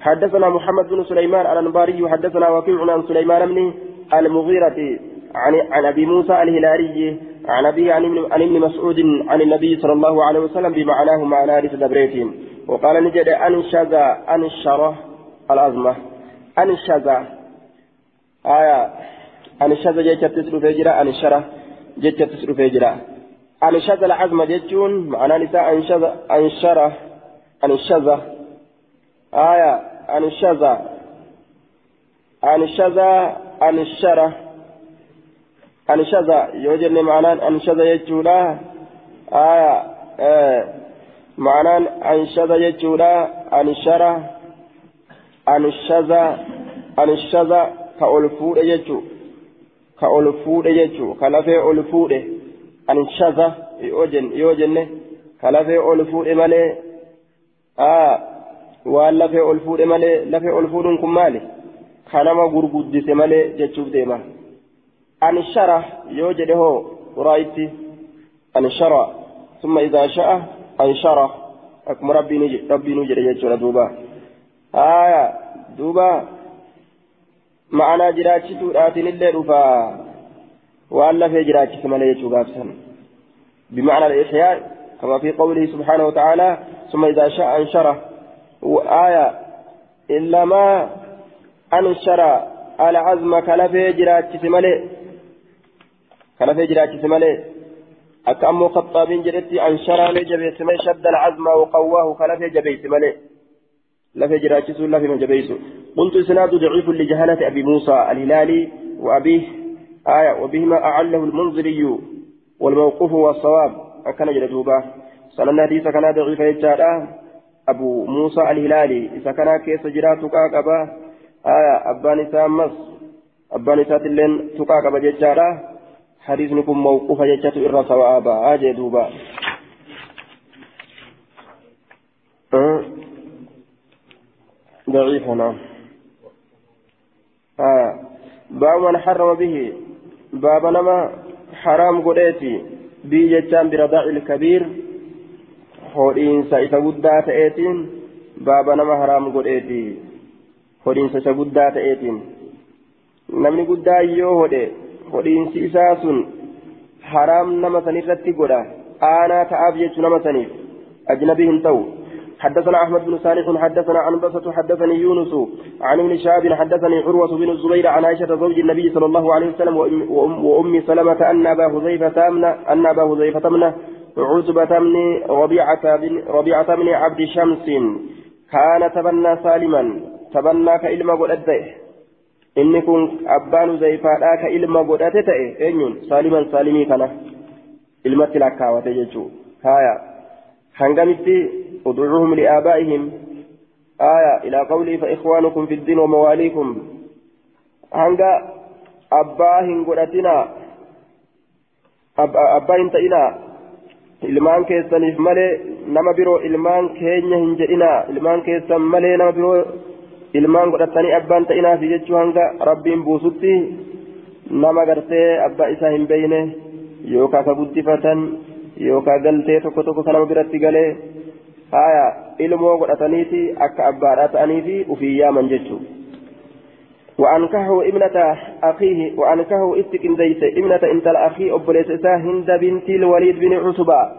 حدثنا محمد بن سليمان الأنباري حدثنا وكيع عن سليمان بن المغيرة عن عن أبي موسى الهلالي عن ابي عن عن ابن مسعود عن النبي صلى الله عليه وسلم بمعناه معنى حديث دبريتين وقال نجد انشز أنشره الأزمة. انشز آية. انشز جيتشت تسلو فيجرا أنشره جيتشت تسلو فيجرا أنشز العزم جتون معناه نساء أنشز أنشرة أنشز آية أنشز أنشز أنشرة أنشز يوجد معناه أنشز يجولا. آية آه. معناه أنشز يجولا أنشرة أنشز أنشز كأولفود يجو. كأولفود يجو. كلفي أولفود anshaza yoo jenne ka lafee ol fuudhe malee waan lafee ol fuudhe malee lafee ol fuudhuun kun maali ka nama gurguddise malee jechuuf deema anshara yoo jedhe hoo uraayitti anshara summa idaa sha'a anshara akkuma rabbiinuu jedhe jechuudha duuba haya duuba ma'anaa jiraachisuudhaatiin illee dhufaa وأن لا في جراج كما لا يجوز بمعنى الإحياء كما في قوله سبحانه وتعالى ثم إذا شاء أنشره وآية إلا ما أنشر العزم كلا في جراج سمالي كلا في جراج سمالي أكأمو خطابين جرتي أنشر لجبي سمي شد العزم وقواه كلا في جبي سمالي لا في جراج لا في مجبيسو قلت سناد ضعيف لجهالة أبي موسى الهلالي وأبيه آية وبهما أعله المنذري والموقوف والصواب. أكن جلدوبا سنن حديث كان ضعيف يجارا أبو موسى الهلالي. إذا كان كيس جرا تقاقبا آية أبان سامس أبان ساتلين تقاقبا ججارا حديث نكون موقوف يجات إرى صوابا آجي دوبا. أه؟ ضعيف نعم آه باب من حرم به. باب نما حرام قديتي بي جتان برضاع الكبير هورين سايسا قدا تأتين باب نما حرام قديتي هورين سايسا قدا تأتين namni guddaa yoo hodhe hodhiinsi isaa sun haraam nama sanirratti godha aanaa ta'aaf jechu nama saniif ajnabii hin ta'u حدثنا أحمد بن صالح حدثنا عن بسط حدثني يونس عن ابن شهاب حدثني عروة بن الزبير عن عائشة زوج النبي صلى الله عليه وسلم وام, وأم سلمة أن أبا حذيفة امن أن أبا حذيفة امن عتبة بن ربيعة بن ربيعة بن عبد شمس كان تبنى سالما. تبنى كإلما kun abbaan zayfaadhaa ka ilma godhate ta'e eenyuun saaliman saalimii kana ilmatti lakkaawate jechuu haya hangamitti ادعوهم لآبائهم آية إلى قوله فإخوانكم في الدين ومواليكم هنگا أباهن قدتنا أباهن تئنا ilmaan keessaniif malee nama biroo ilmaan keenya hin jedhina ilmaan keessan malee nama biroo ilmaan godhatanii abbaan ta'inaaf jechuu hanga rabbiin buusutti nama gartee abbaa isaa hin beeyne yookaan ka guddifatan yookaan galtee tokko tokko kan nama biratti galee haya ilmoo godhataniiti akka abbaadhaa ta'aniifi ufii yaaman jechuudha. وأنكحه ابنة أخيه وأنكحه استكن زيت ابنة انت الأخي أبليس هند بنت الوليد بن عتبة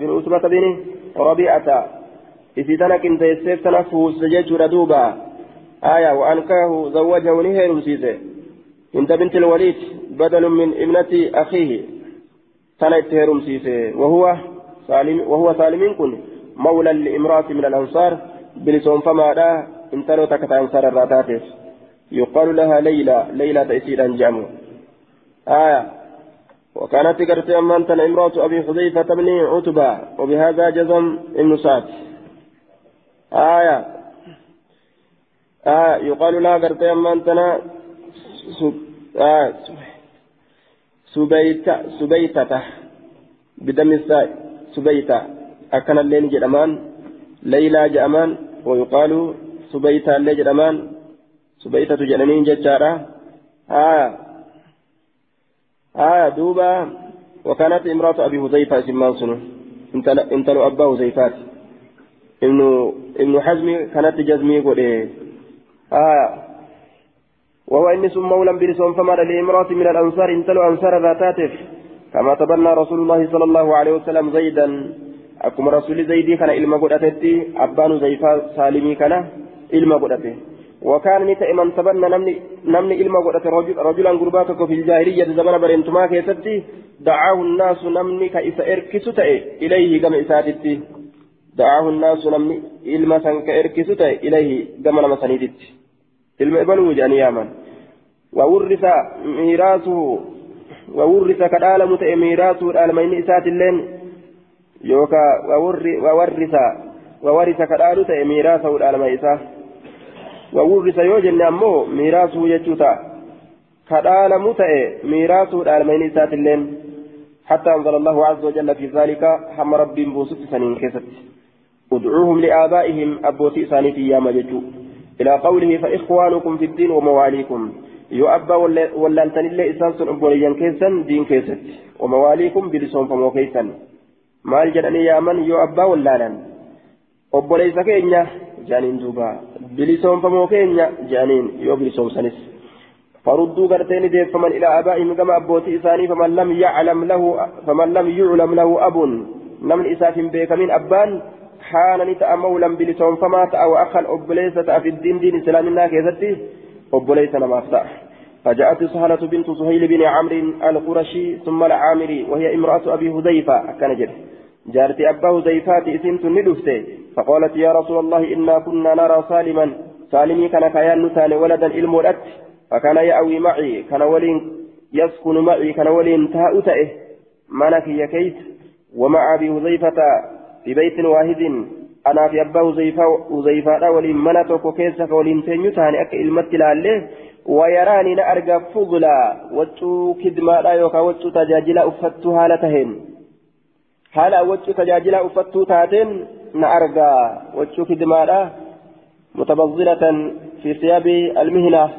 بن عتبة بن ربيعة إذا كنت يسير تنفس زجاج ردوبا آية وأنكحه زوجه نهير سيسي هند بنت الوليد بدل من ابنة أخيه تنت هيرم سيسي وهو سالم وهو سالم كن مولى لإمرأة من الأنصار بلسون فما لا انتلو تكت أنصار الراتاتس يقال لها ليلى ليلى تأسير أنجام آية. وكانت قرت أمانتنا إمرأة أبي حذيفة بن عتبة وبهذا جزم ابن سعد. آية. آية. يقال لها قرت أمانتنا آه سبيتة سبيتة. بدم الساء. سبيتة. أكن اللين جدمان ليلى جأمان ويقال سبيتا اللي جدمان. سبيتا جنانين ججارة آه. آه دوبا. وكانت امرأة أبي حذيفة اسمان سنو. انت لو أباه زيفات ابن ابن حزم كانت جزمي قد آه. وهو إني ثم مولى بلسون فما لامرأة من الأنصار انت لو أنصار ذاتاتف كما تبنى رسول الله صلى الله عليه وسلم زيدا. Akkuma rasuulli zaydii kana ilma godhatetti abbaan zayfaa saalimii kana ilma godhate. وكان نتا من تبنى نمني نمني إلما قدت رجل رجلا قرباتك في الجاهلية زمن برنتما كيستي دعاه الناس نمني كإس إركس إليه كما إساتتي دعاه الناس نمني إلما سنك إركس إليه كما نمسنيدتي إلما إبنو جاني يامن وورث ميراثه وورث كدال متئ ميراثه الألمين إسات اللين يوكا وورث وورث كدال تئ ميراثه الألمين إسات وورث يوجن أمو ميراثه يجوتا كدال متئ ميراثه الألمين إسات اللين حتى أنزل الله عز وجل في ذلك حم رب بوسط سنين كست ادعوهم لآبائهم أبوتي سانتي يا مججو إلى قوله فإخوانكم في الدين ومواليكم yoo abbaa wallaaltanillee isaan sun obboleeyyan keessan diin keessatti. Wamawaaliikum bilisoonfamoo keessan. Maal jedhanii yaaman? Yoo abbaa wallaalan obboleeysa keenya jedhaniin duuba bilisoonfamoo keenya jedhaniin yoo bilisoomsanis. فردوا قرتين ديفمن إلى آبائهم كما أبوتي إساني فمن لم يعلم له فمن لم يعلم له أب نمن إساف بيك من أبان حان نتأ مولا بلسون فما أو أخا أبليسة في الدين دين إسلامنا أبليس أفتح فجاءت سهلة بنت سهيل بن عمرو القرشي ثم العامري وهي امرأة أبي هذيفة كان جد جارتي أبا هذيفات إسنت ندفت فقالت يا رسول الله إنا كنا نرى سالما. سالمي كان كيان نتان ولدا المولد فكان يأوي معي كان ولين يسكن معي كان ولين تاؤته منك يكيت ومع أبي هذيفة في بيت واحد. أنا في أبا هذيفة هذيفة ولين منتك كيسك ولين تنيتان أك إلمت لالله ويراني نأرجى فضلا وجو كدما لا يوكا وجو تجاجلا أفتو هالتهن هالا وجو تجاجلا أفتو تاتن نأرجى وجو كدما لا متبذلة في ثياب المهنة.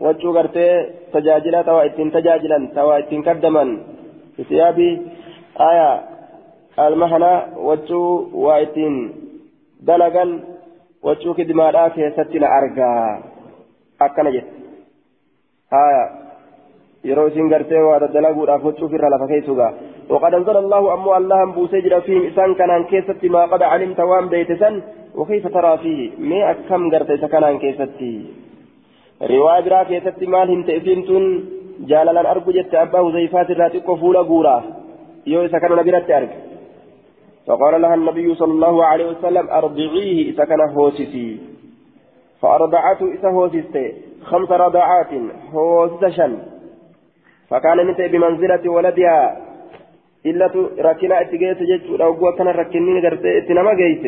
وجو غرتي تجاجلا توا اتن تجاجلا توا اتن قدما في ثياب آية المهنة وجو واتن دلقا. وجو كدما لا كيستنا أرجى أكنا yeroo isin gartee waa daddalaguudhaaf huccuuf irra lafa keessugaa وقد أنزل الله أمو الله بوسجر فيهم إسان كان كيستي ما قد علمت وان بيتسن وكيف ترى فيه ما أكم قرت إسا كيستي رواية برا كيستي مال هم تأثينتون جاللا أرجو جت أباه زيفات الراتق فولا قورا يو إسا كان نبيرت أرج فقال لها النبي صلى الله عليه وسلم أرضعيه إسا كان هوسسي فأرضعته إسا هوسستي خمس رضعات هوسشا فكان نتي بمنزلة ولدها. إلا ركنا اتجيت جيت أو قوة كان ركنين قرتي اتنما جيت.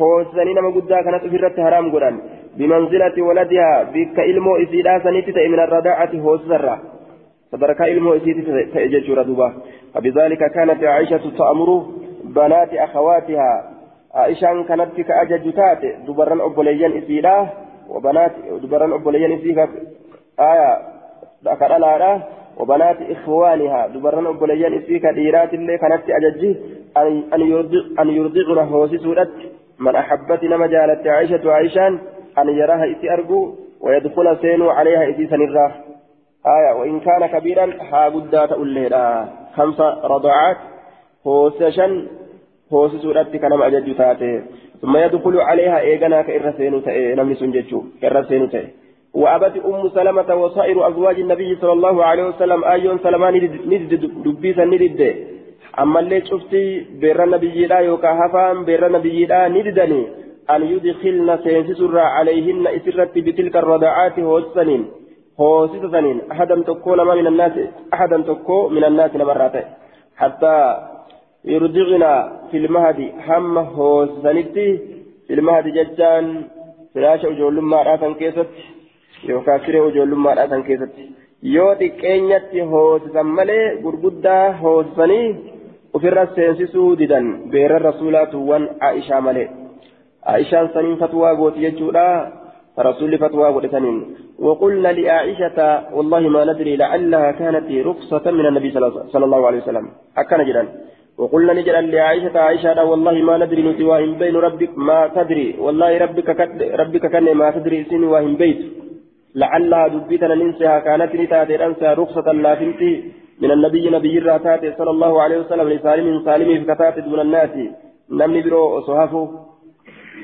هوسني نما قدا كانت في رت حرام قرآن. بمنزلة ولدها بك إلمو إسيدا سنتي من الرضاعة هوسرة فبرك إلمو إسيدي تأجج ردوبا فبذلك كانت عائشة تأمر بنات أخواتها. عائشة كانت كأجج تاتي دبرا أبوليان إسيدا. وبنات دبران أبوليان فيها آية ذكر الآية وبنات إخوانها دبران أبوليان فيها ديرات اللي كانت أججي أن يرضع أن يرضعن هوسسودت من أحبت نما جالت عائشة عائشان أن يراها إتي أرجو ويدخل سينو عليها إتي سنرا آية وإن كان كبيرا ها قدات الليلة خمس رضعات هوسشن هوسسودت كنما أجج تاتي. ثم يدخل عليها إيغانا كإرسين تأي نمني سنججو إرسين تأي. وأبت أم سلمة وصائر أزواج النبي صلى الله عليه وسلم آيون سلمان ندد دبيسا ندد أما اللي شفتي بير النبي لا يوكا هفان بير النبي لا نددني أن يدخلن سينسسر عليهن إسرت بتلك الرضاعات هوسنين. هوسسنين أحدا تكون ما من الناس أحدا تكو من الناس نبراته حتى يرضعنا في المهد هم هوسنتي في المهد ججان فلاش أجول ما رأسن كيست يوكا سري أجول ما رأسن كيست yoo xiqqeenyatti hoosisan malee gurguddaa hoosisanii ofirra seensisuu didan beeran rasuulaatuwwan aishaa malee aishaan saniin fatwaa gooti jechuudha رسول فتوى ولسنين وقلنا لعائشة والله ما ندري لعلها كانت رخصة من النبي صلى الله عليه وسلم. أكن جدا. وقلنا نجد لعائشة عائشة والله ما ندري نتي بين ربك ما تدري. والله ربك كد ربك كن ما تدري سن واهم بيت. لعلها دبيتنا ننسها كانت نتاتي أنسى رخصة لا تنتي من النبي نبي الراتات صلى الله عليه وسلم لسالم سالم في كتات دون الناس. نمني برو صحافه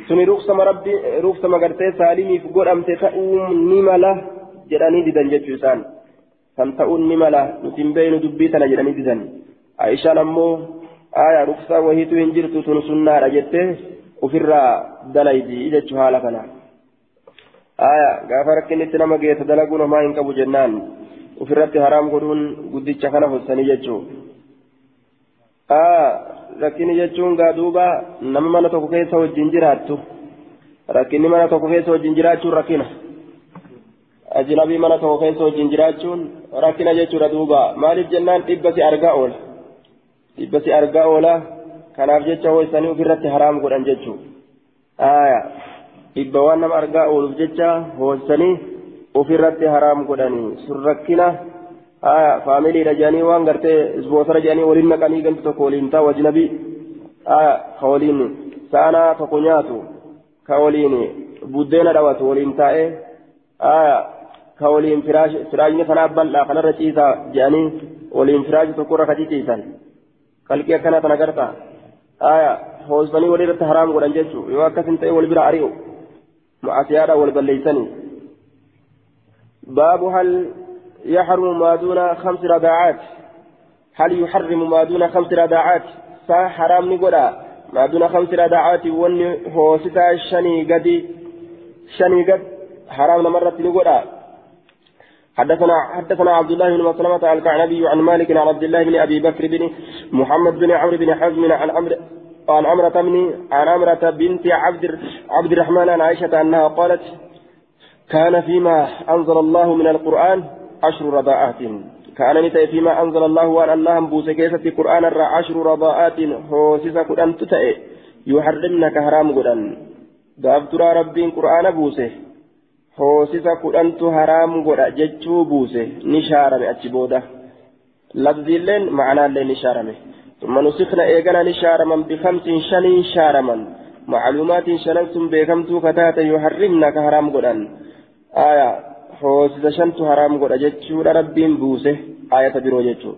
سني رخصة ربي رخصة مغرتي سالمي في قرأم تتأوم نملة جراني دي دنجة جسان فانتأون نملة نتنبين دبيتنا جراني دي دن عائشة نمو aya ruksaa wahiitu hin jirtu tun sunnaadha jettee ofirraa dalaydi jechuu haala kana aya gaafa rakkinitti nama geessa dalaguun homaa hin qabu jennaan ofirratti haraam godhuun guddicha kana hossanii jechuu aya rakkini jechuun gaa duuba nama mana tokko keessa wajjin jiraattu rakkinni mana tokko keessa wajjin jiraachuun rakkina ajnabii mana tokko keessa wajjin jiraachuun rakkina jechuudha duuba maaliif jennaan dhibba si argaa oola dhibba si argaa oola kanaaf jecha ho'isanii ofirratti haraam godhan jechuu aya dhibba waan nama argaa ooluuf jecha ho'isanii ofirratti haraam godhanii sun rakkina aya faamiliidha jedhanii waan gartee isboosara jedhanii waliin naqanii ganti tokko waliin taa'u ajnabii aya ka waliin saanaa tokko nyaatu ka waliin buddeena dhawatu waliin taa'ee aya ka waliin firaashni kanaaf bal'aa kanarra ciisaa jedhanii waliin firaashi tokkorra ka ciciisan qalqii akkanaa tana garta aya hoosanii walii irratti haraam godhan jechuu yoo akkasin ta'e wal bira ari'u ma'asiyaadha wal balleeysanii باب هل يحرم ما دون خمس رضاعات هل يحرم ما دون خمس رضاعات سا حرام نقولا ما دون خمس رضاعات ون هو ستا شني قدي شني قد حرام مرة نقولا حدثنا حدثنا عبد الله بن مسلمة الكعنبي عن مالك عن عبد الله بن أبي بكر بن محمد بن عمرو بن حزم عن عمرو عن عمرة بن عن عمرة بنت عبد عبد الرحمن عن عائشة أنها قالت كان فيما أنزل الله من القرآن عشر رضاءات. كان نتأي فيما أنزل الله وأن الله بوس القرآن الرا عشر رضاءات. هو سيسا قرآن تتأي يحرمنك حرام قرآن دابترا ربين قرآن بوسة. hoosisa kudhantu haraam godha jechuu buuse ni shaarame achi booda labziilleen ma'anaallee ni shaarame ثم نسخنا إيقنا نشارما بخمس شنين شارما معلومات شننتم بكمتو كتاتا يحرمنا كهرام قدان آية حوسس شنت حرام قد جتشو ربين بوسه آية برو جتشو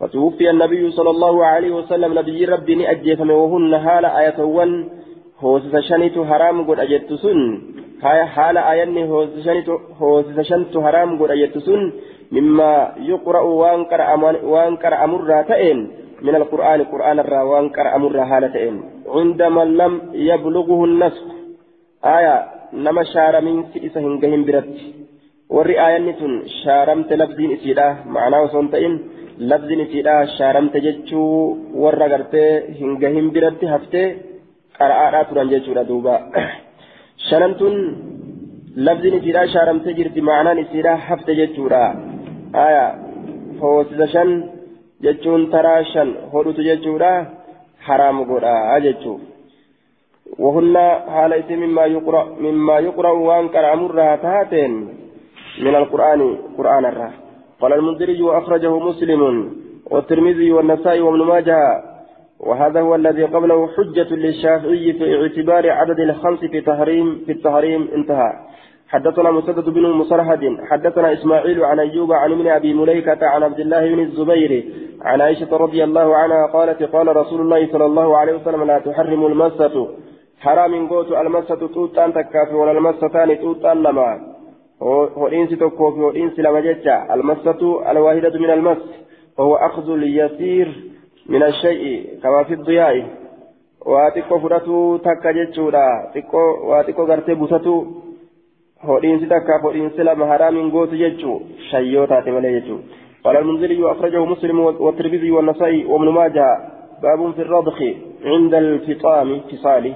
فتوفي النبي صلى الله عليه وسلم نبي ربي نأجيفم وهن هال آية ون حوسس شنت حرام قد أجتسن هاي حال آياني هوسس شنت حرام قد أجتسن مما يقرأ وانكر أمر تئن من القرآن قرآن الرا وانكر أمر هالتئن عندما لم يبلغه النسخ آية نما شار من سئس هنجهم برت warri aayanni tun shaaramte labdiin isiidha ma'anaa osoo hin ta'in labdiin isiidha shaaramte jechuu warra gartee hin gahin biratti haftee qara'aadhaa turan jechuudha duuba shanan tun labdiin isiidha shaaramte jirti ma'anaan isiidha hafte jechuudha aya hoosisa shan jechuun taraa shan hodhutu jechuudha haraam godha jechuu وهن حال اسم مما يقرأ مما يقرأ وانكر أمرها تاتين من القرآن قرآن الرا قال المنذري وأخرجه مسلم والترمذي والنسائي وابن ماجه وهذا هو الذي قبله حجة للشافعي في اعتبار عدد الخمس في تحريم في التحريم انتهى. حدثنا مسدد بن مصرهد حدثنا إسماعيل عن أيوب عن ابن أبي مليكة عن عبد الله بن الزبير عن عائشة رضي الله عنها قالت قال رسول الله صلى الله عليه وسلم لا تحرم المسة. حرام قوت المسة توتان تكافي ولا المستان توتان لما. fi hodhiinsi lama jecha almassatu alwaahidatu min almas وهو أخذ اليسير من الشيء كما في الضياء. واتقو فراتو تكا جتشورا تقو واتقو غرتي بوتاتو هودينسي تكا هودينسي لما حرام غوت جتشو. شيوتا تملي جتشو. قال المنذري أخرجه مسلم والترمذي والنسائي وابن ماجه. باب في الرضخ عند الفطام فصاله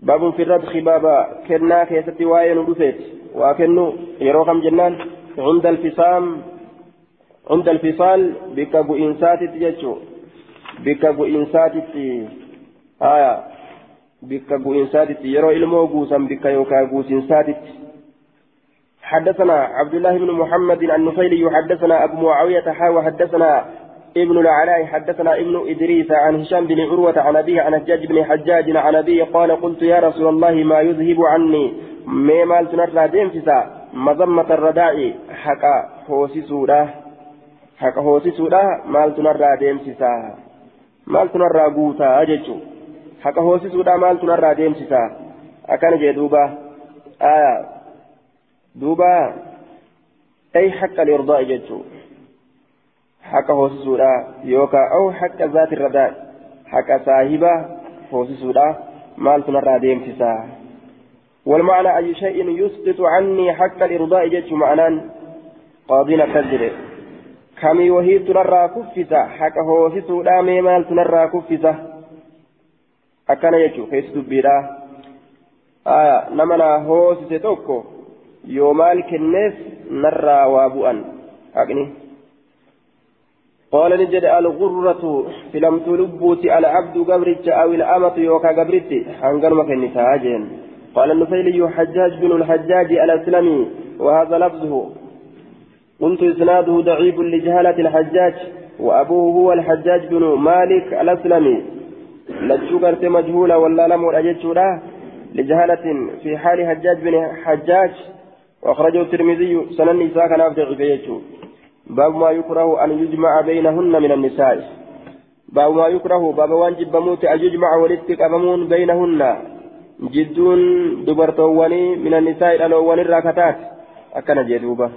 باب في الرضخ بابا كنا كيستي واين ودفت وكنو يروكم جنان. عند الفصام عند الفصال بك تججو بك بإنسات آية بك بإنسات يرو إلمو قوسا بك يوكا قوس إنسات حدثنا عبد الله بن محمد النفيلي حدثنا أبو معاوية حا وحدثنا ابن العلاء حدثنا ابن إدريس عن هشام بن عروة عن أبيه عن الحجاج بن حجاج عن أبيه قال قلت يا رسول الله ما يذهب عني ما مال تنرى ديمسسا مذمة الرداء حقا هوسي سورة حقا هوسي سورة مال تنرى ديمسسا مال تنرى قوتا أججو حقا هوسي سورة مال تنرى ديمسسا أكان جدوبا آية دوبا أي حق الإرضاء ججو haqa hoosisuudha yookaan au haqa zaati irra haqa saahiba hoosisuudha maaltu narraa deemsisa والمعنى أي شيء يسقط عني حق الإرضاء جت معنان قاضينا كذب كمي وهي تنرى كفسة حق هو سسودا ميمال تنرى كفسة أكان يجو كيس دبيرا آه نمنا هو سسيتوكو يومال كنس نرى وابوان أغني قال نجد الغرة فلم تلبوت العبد قبرت أو الأمة يوكا قبرت حنقر مكن قال النفيلي حجاج بن الحجاج الأسلمي وهذا لفظه قلت إسناده ضعيف لجهالة الحجاج وأبوه هو الحجاج بن مالك الأسلمي. لتشكرت مجهولة ولا لم أجدت لجهالة في حال حجاج بن حجاج. وأخرجه الترمذي سنن نساء كان أبدغ باب ما يكره أن يجمع بينهن من النساء. باب ما يكره باب واجب بموت أن يجمع ولدتك بينهن. جدون دبرتواني من النساء الألوان الراكتات أكن جدوبة.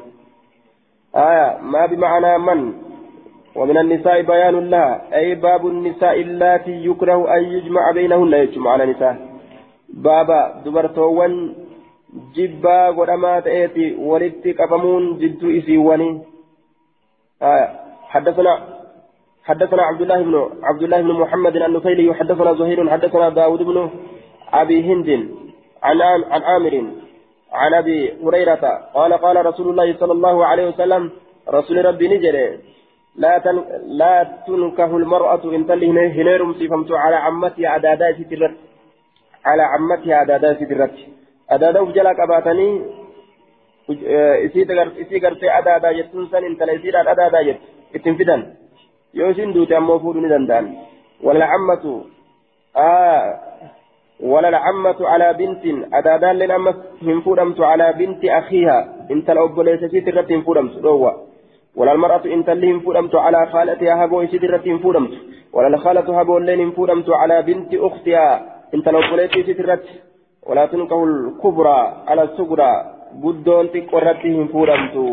آية ما بمعنى من؟ ومن النساء بيان لها أي باب النساء اللاتي يكره أن يجمع بينهن يجمع على نساء؟ بابا دبرتوان جبا ودما تأتي ولدتك أبمون جدو إسيواني آه حدثنا حدثنا عبد الله بن عبد الله بن محمد النفيلي حدثنا زهير حدثنا داود بن أبي هند عن عن عامر عن أبي هريرة قال قال رسول الله صلى الله عليه وسلم رسول ربي نجري لا تن لا تنكه المرأة إن تلي هنيرم سيفمت على عمتها أدادا سترت على عمتها أدادا سترت. أدادا فجلك أباتني isii gartee adaadaa jettuun san intala isiidhaan adaadaa jettu ittiin fidan yoo isin duute ammoo fuudhuu ni danda'an walcammatu وللعمة على بنت. أدادان لن أمس هنفودمت على بنت أخيها. إنت الأبوليس سيترت هنفودمت روى. ولا المرأة إنت اللي هنفودمت على خالتها هبو سيترت هنفودمت ولا الخالة هبو اللي هنفودمت على بنت أختها. إنت الأبوليس سيترت ولا تنكه الكبرى على الصغرى. guddoon xiqqoo irratti hin fuudhamtu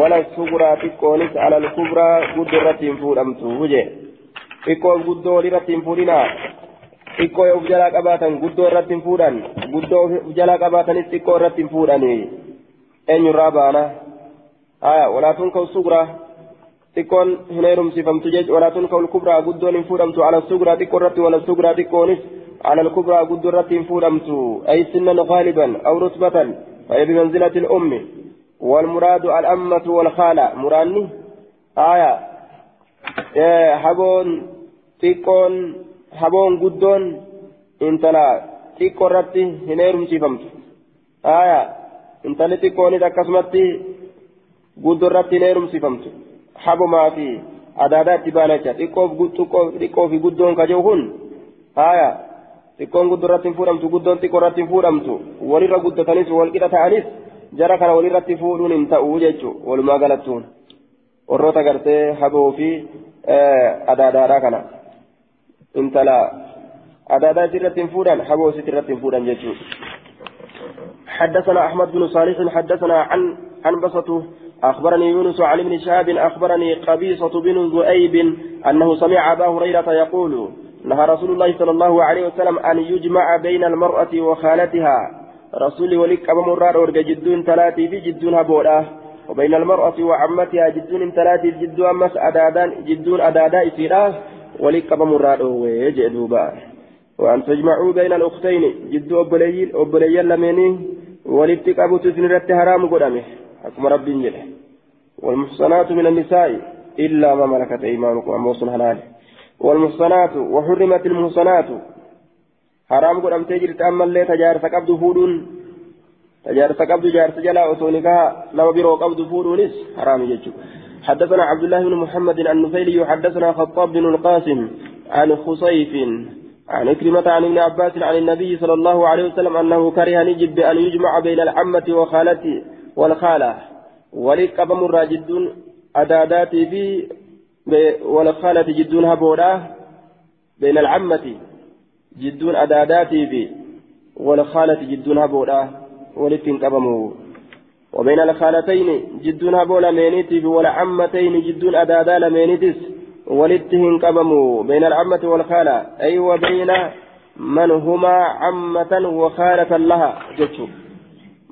wala suguraa xiqqoonis alal kubraa guddoo irratti hin fuudhamtu huje xiqqoof xiqqoo of jalaa qabaatan guddoo irratti hin fuudhan guddoo of jalaa qabaatanis xiqqoo irratti hin fuudhanii eenyurraa baana haya walaatuun ka'u suguraa xiqqoon hin heerumsifamtu jechuudha walaatuun ka'u kubraa guddoon hin fuudhamtu ala suguraa xiqqoo irratti wala suguraa xiqqoonis على الكبرى قد رتين فودمت أي سنا غالبا أو رتبة فهي بمنزلة الأم والمراد الأمة والخالة مراني آية إيه حبون تيكون حبون قدون انتلا تيكو رتي هنيرم سيفمت آية انتلا تيكوني دكسمتي قدون رتي هنيرم سيفمت حبو ما في أدادات بانجا تيكو في قدون كجوهن آية xiqqoon guddoo irratti hin fuudhamtu guddoon xiqqoo irratti hin fuudhamtu walirra guddatanis walqixa ta'anis jara kana walirratti fuudhuun hin ta'u jechuudha walumaa galattuun warroota gartee haboo fi adaadaadhaa kana intala adaadaa isirratti hin fuudhan haboo isitti irratti hin fuudhan. حدثنا أحمد بن صالح حدثنا عن عن بسطه أخبرني يونس عن ابن شهاب أخبرني قبيصة بن ذؤيب أنه سمع أبا هريرة يقول نهى رسول الله صلى الله عليه وسلم أن يجمع بين المرأة وخالتها رسول ولك أبو مرار ورق جدون ثلاثي في جدون هبولا وبين المرأة وعمتها جدون ثلاثي جدون أمس أدادان جدون أدادا إسيرا ولك أبو مرار ويجدوبا وأن تجمعوا بين الأختين جدو أبليين أبليين لمني ولتك أبو تسنرت حرام قدامه حكم ربي جله والمحصنات من النساء إلا ما ملكت أيمانكم أموصن حلاله والمحصنات وحرمت المحصنات حرام قد أمتي جرت أما اللي تجارس قبض فودون تجارس قبض جارس جلا أتونيكا لما بيرو قبض فودونس حرام يجو حدثنا عبد الله بن محمد النفيلي حدثنا خطاب بن القاسم عن خصيف عن إكرمة عن ابن عباس عن النبي صلى الله عليه وسلم أنه كره نجب بأن يجمع بين العمة وخالته والخالة. ولقبم الراجدون أداداتي في والخالة جدون هبوراه بين العمة. جدون أداداتي في والخالة جدون هبوراه ولتن قبموا وبين الخالتين جدون هبولا مينيتي والعمتين جدون أدادا لمينيتس ولتهن قبموا بين العمة والخالة أي وبين من هما عمة وخالة لها. جتشو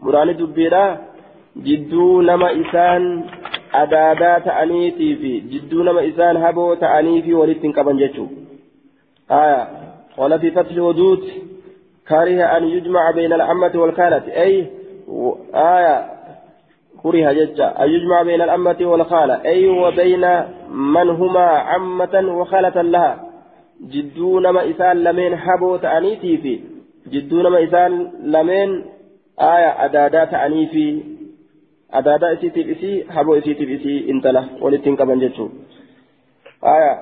مراني دبيرا جدو نما إسان أدادا تأنيتي في جدو نما إسان هبو تأني في ولتهن قبن جتشو آية. قال في فتح الودود كره أن يجمع بين العمة والخالة. أي آية. كره ججا. أن يجمع بين الأمة والخالة. أي وبين من هما عمة وخالة لها. جدو نما إسان لمن حبو تأنيتي في. جدو نما إسان لمن آية أدادا تأنيفي. أدادا إسيتي بإسي حبو إسيتي بإسي انتلا. ولتنك من جتشو آية.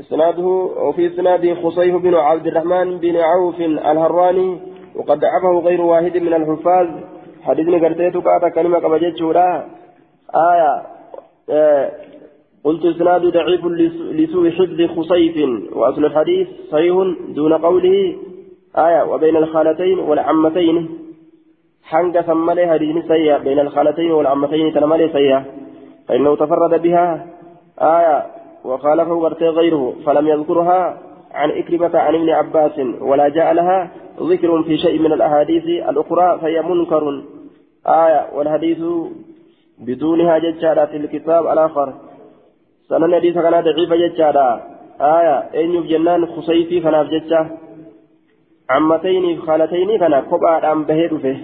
إسناده وفي إسناده خصيف بن عبد الرحمن بن عوف الهراني وقد ضعفه غير واحد من الحفاظ. حديثني قرتيتو كاتا كلمة كبجت شورا آية قلت إسناد ضعيف لسوء حفظ خصيف وأصل الحديث صحيح دون قوله آية وبين الخالتين والعمتين حنق ثملي حديث سيئة بين الخالتين والعمتين تنملي سيئة فإنه تفرد بها آية وخالفه غرتي غيره فلم يذكرها عن إكرمة عن ابن عباس ولا جاء لها ذكر في شيء من الأحاديث الأخرى فهي منكر آية والحديث بدونها ججارة في الكتاب الآخر. سنن حديث كان ضعيف ججارة آية أين جنان خصيفي كان ججة عمتين خالتين كان قبعة أم به دفه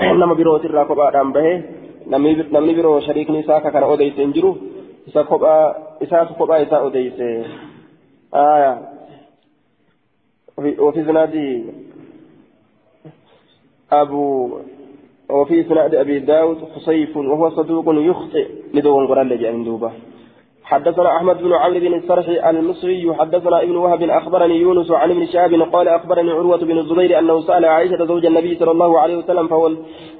nama biroo irraa kophaadhaan bahe namni biroo shariikni isaa kana odeyse hin jiru isa kophaa isaatu kophaa isaa odeyse aya سناد أبو وفي سناد أبي داود خصيف وهو صدوق يخطئ لدون قرآن لجأ دوبة. حدثنا أحمد بن عمرو بن السرح المصري حدثنا ابن وهب أخبرني يونس عن ابن شهاب قال أخبرني عروة بن الزبير أنه سأل عائشة زوج النبي صلى الله عليه وسلم فهو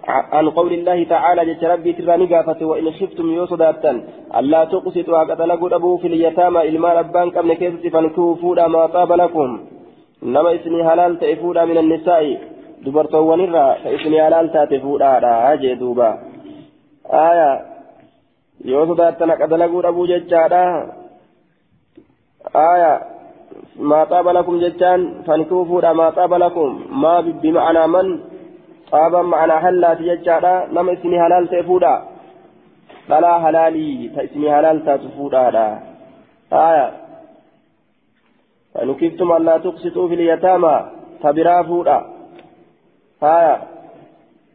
عن قول الله تعالى جت ربي تراني قافت وإن خفتم يوصداتا ألا تقسطوا قتلقوا أبو في اليتامى إلمال أبان قبل كيف فانكوفوا ما طاب لكم. isinii halaal ta'e fuudhaa min annisaa'i dubartoowwan irraa ka isinii halaal taate fuudhaadha jee duuba aya yoo sodaattan haqa dalaguu dhabuu jechaadha aya maa xaaba lakum jechaan fankuu fuudha maa xaaba lakum maa bima'anaa man xaaban ma'anaa hallaati jechaadha nama isinii halaal ta'e fuudha dhalaa halaalii ta isinii halaal taatu fuudhaadha aya فإن كفتم ألا تقسطوا في اليتامى فبرا هايا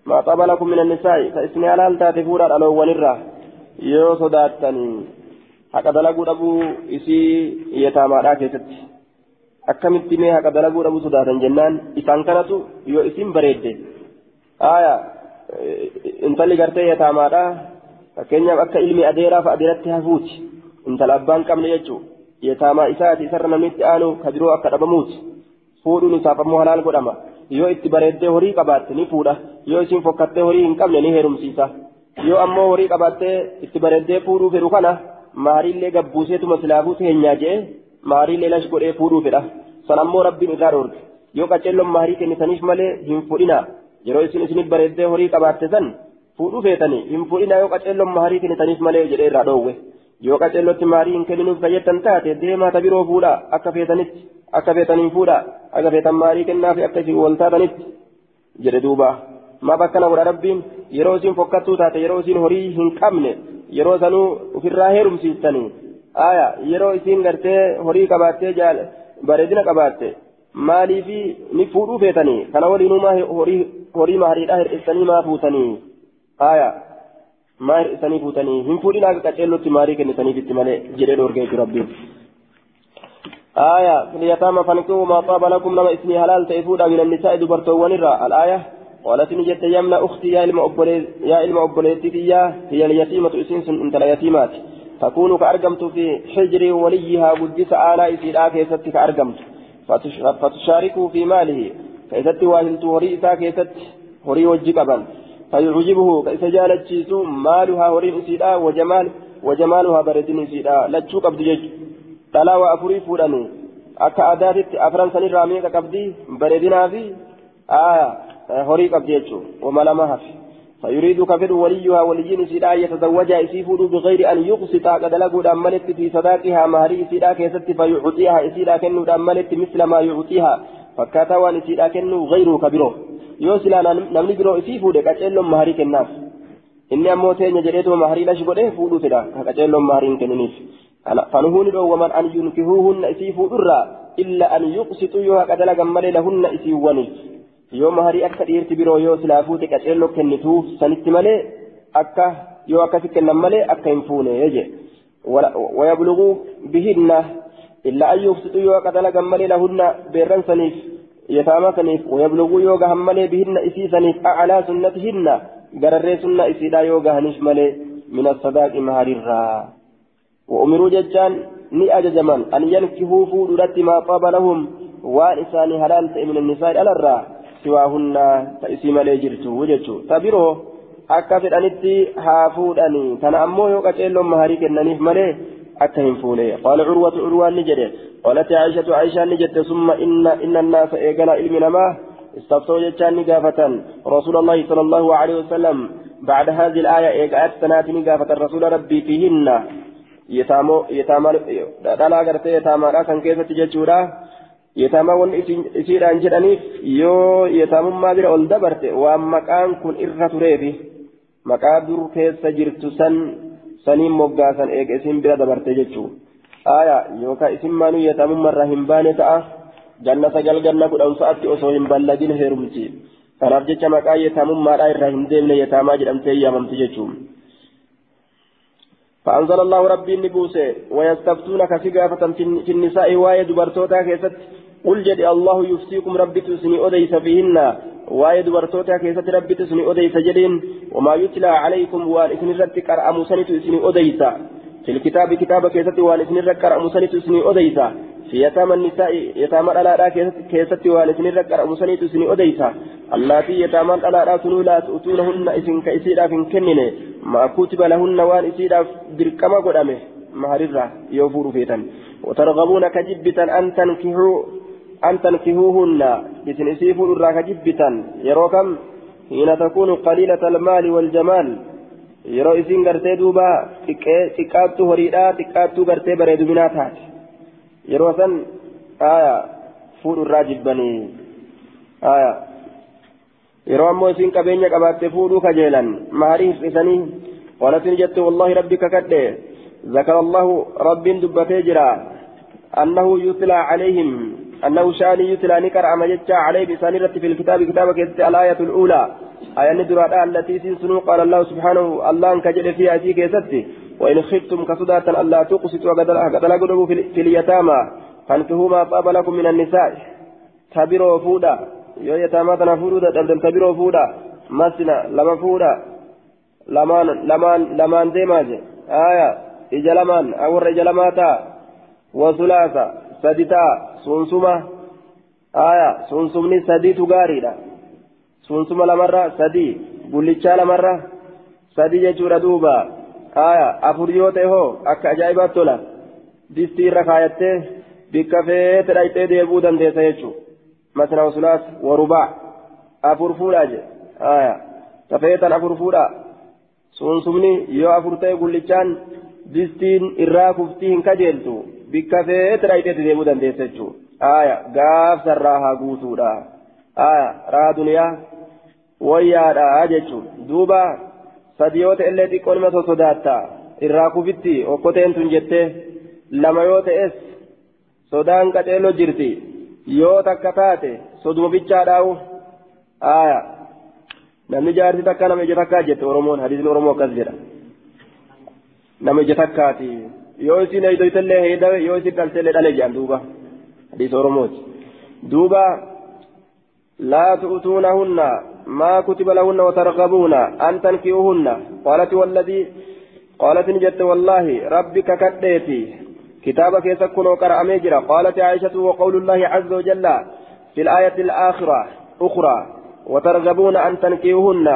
ما طاب لكم من النساء فإسمي على أن تاتفودا ألو ونرى يو صداتني dhabuu isii yataamaadhaa keessatti akkamitti mee haqa dalaguu dhabuu sodaatan jennaan isaan kanatu yoo isin bareedde aya intalli gartee yataamaadhaa fakkeenyaaf akka ilmi adeeraa fa adeeratti hafuuti intala abbaan qabne jechuudha yetaamaa isaati isarra namitti aanu ka biroo akka dhabamuuti fuudhuun isaaf ammoo halaal godhama yoo itti bareeddee horii qabaatte ni fuudha yoo isin fokkattee horii hin qabne ni heerumsiisa yoo ammoo horii qabaattee itti bareeddee fuudhuu fedhu kana maariillee gabbuuseetuma silaafuu seenyaa jee maariillee lash godhee fuudhuu fedha san ammoo rabbiin irraa dhoorge yoo qaceelloon maarii kennitaniif malee hin fudhina yeroo isin isinit bareeddee horii qabaatte san fuudhuu feetanii hin fudhina yoo qaceelloon maarii kennitaniif malee jedhee irraa dhoowwe yoo qaceellotti maarii hin kenninuuf fayyaddan taate deemaa ta biroo fuudha akka feetanitti akka feetaniin fuudha akka feetan maarii kennaafi akka isin wal taatanitti jedhe duuba maaf akkana godha rabbiin yeroo isin fokkattuu taate yeroo isin horii hin qabne yeroo sanuu ofirraa heerumsiistanii aya yeroo isin gartee horii qabaattee bareedina qabaatte maaliifi ni fuudhuu feetanii kana waliinumaa horii mahariidhaa hir'istanii maa fuutanii aya maa hir'isanii fuutanii? Hin fuudhin akka qaceellotti maarii kennitaniifitti malee jedhee dhoorgee jiru rabbiin. آية اليتامى فانكحوا ما طاب لكم لما اسمي حلال تيفودا من النساء دبرتو ونرى الآية قالت نجت يمنى أختي يا إلما أبوليتي هي اليتيمة إسنس انت لا يتيمات تكون كأرقمت في حجر وليها قدس آلاء إسيدا كيست كأرقمت فتشاركه في ماله كيست واهلت وريئتا كيست هري وجقبا فيعجبه كيس جالت مالها هري إسيدا وجمال وجمالها بردين إسيدا لتشو قبض جج. تلا وأفري فوداني أكا أداتت أفران سني رامي قبضي بردنا في. آية هري قبض ججو وملامها في. فيريد كفر وليها وليين سيدا يتزوجها يسيفود بغير أن يقسط قد لقود أملت في صداقها مهري سيدا كيست فيعطيها سيدا كنو أملت مثل ما يعطيها. فكاتا سيدا كنو غيره كبيره يوسلا نمني برو يسيفود كأجل مهري كناف inni ammoo teenya jedheetuma maharii lashi godhee fuudhuu fedha kaqaceelloon mahariin kenniniif fanuhuuni dhoowwaman an yunkihuuhunna isii fuudhurraa illa an yuqsitu yoo haqa dalagan malee lahunna isiiwwaniif yoo maharii akka dhiirti biroo yoo silaa fuute qaceelloo kennituuf sanitti malee akka yoo akkasi kennan malee akka hin fuune je ويبلغوا بهن إلا أن يقسطوا يوكا دلقا ملي لهن بيران سنيف يتامى سنيف ويبلغوا يوكا هم ملي بهن إسي سنيف أعلى سنتهن gararree sunna isiidhaa yoo gahanis malee min asadaaqi maharirraa وأمروا ججان ني أججمان أن ينكحوا فودرت ما طاب لهم وان إساني حلال من النساء على الرا سواهن تأسيم ليجرتو وجتو تبرو akka fedhanitti haa fuudhani kana ammoo yoo qaceelloon maharii kennaniif qaala curwatu curwaan ni jedhe qaalati aishatu aishaan ni jette summa inna inna annaasa eegala ilmi namaa استفتوا جتان نقافة. رسول الله صلى الله عليه وسلم بعد هذه الآية إيقأت سنات نقافة. الرسول ربي فيهن. يتامو يتاما دالا غرتي يتاما. كان كيف تججورا يتاما ون إسيرا جدنيف يو يتاما ما بير أول دبرت. وأما كان كن إرة تريبي. مقادر كيس جرت سن. سنين مقاسا إيق إسم بير دبرت ججو آية يوكا إسم مانو يتاما مرة همباني تأه janna sagal ganna kudhan sa'atti osoo hin ballagin heerumti. Kanaaf jecha maqaa yeetaamummaadhaa irraa hin deemne yeetaamaa jedhamtee yaamamti jechuun فأنزل الله ربي النبوسة ويستفتونك سقافة في النساء واية دبرتوتا كيست قل جد الله يفتيكم ربي تسني أديس فيهن واية دبرتوتا كيست ربي تسني أديس جدين وما يتلى عليكم وإثن رتك أرأم سنة تسني أديس. في الكتاب كتاب كيست وإثن رتك أرأم سنة تسني أديس. في يتامى النساء يتامى الألاء كيست والدين ركر أمسنيت سني أديسا اللاتي يتامى الألاء تنو لا تؤتونهن إسن كإسيرا في كنن ما كتب لهن وان إسيرا بركما قدامه. مهررة يوفور فيتا وترغبون كجبتا أن تنكحوا أن تنكحوهن إسن إسيفوا الرا كجبتا يروكم حين تكون قليلة المال والجمال yeroo isin gartee duuba xiqqaattu horiidhaa xiqqaattu gartee bareeduminaa taate yeroo san aya fuudhu irraa jibbanii aya yeroo ammoo isin qabeenya qabaatte fuudhuu kajeelan maharii hir'isanii qolatin jette wallahi rabbi kakadhe ذكر الله رب دبته جرا أنه يتلى عليهم أنه شأن يتلى نكر أما جتشا عليه بسانرة في الكتاب كتابك الآية الأولى. آية ندرة التي تنسنو قال الله سبحانه الله كجل فيها تيك يستي وإن خفتم كصداة ألا تقسطوا قد لقدوا في اليتامى. فانكهوا ما طاب لكم من النساء. تبروا فودا. يو يتامى تنفودا تبروا فودا. مسنا لما فودا. لمان لمان لمان ديماج آية. إجلمان أو رجلماتا وثلاثة سدتا سنسمة آية سنسمني سدي تغاريدا سنسمة لمرة سدي بلتشا لمرة سدي جورا دوبا آية أفريوته هو أكا أجايبات تولا دستي ركايته بكفيت رايته ديبو دنديسا يجو مثلا وثلاث ورباع أفر فولاج آية كفيتا أفر فولا سنسمني يو أفرته بلتشان distiin irraa kuftii hin kajeeltu. Deemuu dandeessa jechuudha aaya gaafsarraa haa guutuudha aaya raa duniyaa wayyaadha jechuudha duuba sadi yoo ta'e illee xiqqoo nima sodaatta irraa kufitti okkoteen tun jettee lama yoo ta'es sodaan qaceeloo jirti yoo takka taate soduma bichaadhaawu aaya namni jaarsi takka nama ija takkaa jette oromoon hadiisni oromoo akkas jedha. nama ija takkaati yoo isin eeydoytallee heedawe yoo isin dhalteellee dhale jedhan duuba hadiisa oromooti duuba laa tu'tuunahunna maa kutiba lahunna watargabuuna an tanki'uhunna qaalati walladii قالت نجت والله ربك كديتي كتابك يسكن وقرأ ميجرا قالت عائشة وقول الله عز وجل في الآية الآخرة أخرى وترغبون أن تنكيهن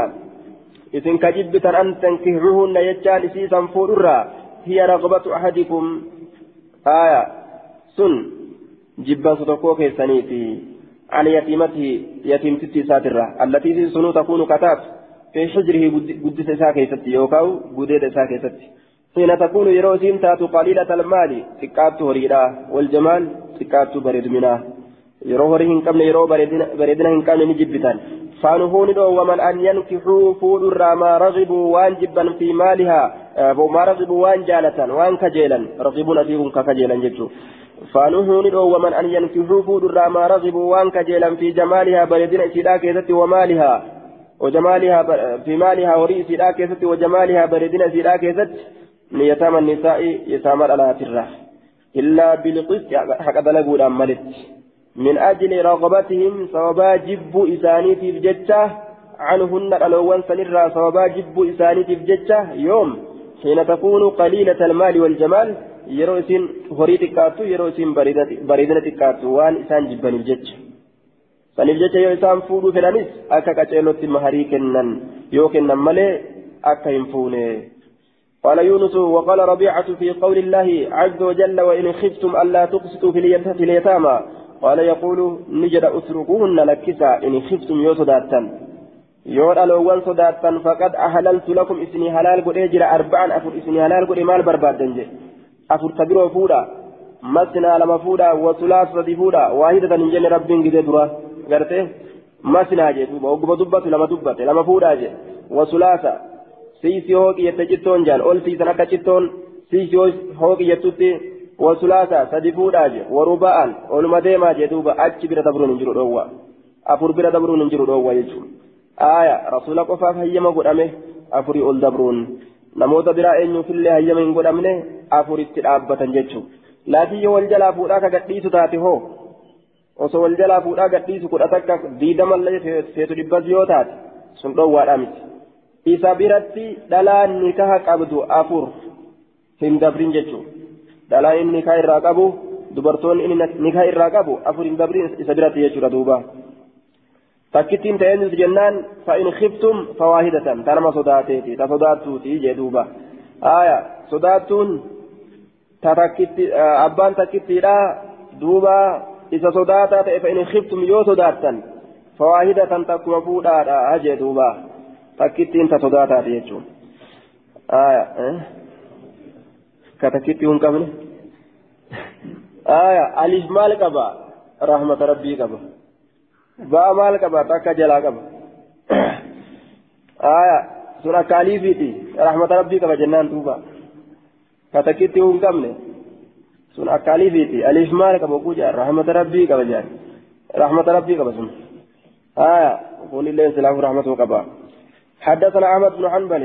إذن كجبتا أن تنكحوهن يجان سيسا فورا هي رغبة أحدكم؟ آية. سن. جبا ستوكو كيسانيتي. عن يتيمته يتيم ستي ساترة. التي سنو تكون كتاب. في حجره قدس ساكيستي يوكاو قديد ساكيستي حين تكون يروسين تاتو قليلة المال تكاتو هريدا. والجمال تكاتو بريد منا yeroo horii hin qabne yeroo bareedina hin qabne ni jibbitan faanuhuuni dhoowwaman an yankixuu fuudhurraa maa ragibuu waan waan jaalatan waan kajeelan ragibuun asii kun ka kajeelan jechuu faanuhuuni dhoowwaman an yankixuu fuudhurraa maa ragibuu waan kajeelan fi jamaalihaa bareedina isiidhaa keessatti wamaalihaa وجمالها في مالها وري سيدا كيست وجمالها بردنا سيدا كيست نيتام النساء يتام الألاترة إلا بالقسط حق دلقوا ملت من أجل رغبتهم سوابا جب إساني في الججة عنهن الألوان سنرى سوابا جب إساني في الججة يوم حين تكون قليلة المال والجمال يروسين هريت كاتو يروسين بريدة كاتو وان إسان جبن jecha. Yoo isaan fuudhuu fedhanis akka qaceelotti maharii kennan yoo kennan malee akka hin fuune. قال يونس وقال ربيعة في قول الله عز وجل وإن خفتم ألا تقسطوا في اليتامى. قال يقول نجد أتركوهن لكسا إن خفتم يو صداتا يو الأول صداتا فقد أحللت لكم إسني حلال قد أجر أربعا أفر إسني حلال قد مال برباد أفر تبرو فودا مسنا لما فودا وثلاثة فودا واحدة من جن رب قد gartee masnaa jee duuba ogguma dubbatu lama dubbate lama fuudhaa jee wasulaasa siisii hooqi jette cittoon jaan ol siisan akka cittoon siisii hooqi jettutti wasulaasa sadi fuudhaa jee waruba'an oluma deemaa jee duuba achi bira dabruun hin jiru dhoowwa afur bira dabruun hin jiru dhoowwa jechuun aaya rasuula qofaaf hayyama godhame afurii ol dabruun. Namoota biraa eenyuufillee hayyama hin godhamne afuritti dhaabbatan jechuun laakiin yoo wal jalaa fuudhaa ka gadhiisu taate hoo? Osoo wal jalaa fuudhaa gadhiisu kudha takka diidamallee feetu dhibbas yoo taate sun dhoowwaadhaa miti. Isa biratti dhalaan nikaha qabdu afur hin dabrin jechuun dhalaa inni nikaa irraa qabu dubartoonni inni nikaa irraa qabu afur hin dabrin isa biratti jechuudha duuba ta sodaattuuti jee duuba aya sodaattuun ta takkitti abbaan takkittiidha duuba isa sodaataa ta'e fa'in khiftum yoo sodaattan fawaahidatan takkuma fuudhaadha jee duuba takkittiin ta sodaataati jechuun aya ka takkitti hin qabne aya alif maal qaba rahmata rabbii qaba ba'a maal qaba takka jalaa qaba aya sun akka aliifiiti rahmata rabbii qaba jennaan duuba ka takkitti hin qabne sun akka aliifiiti aliif maal qaba oguu jaa rahmata rabbii qaba jaan rahmata rabbii qaba sun aya kun illee silaafu rahmatuu qaba حدثنا أحمد بن حنبل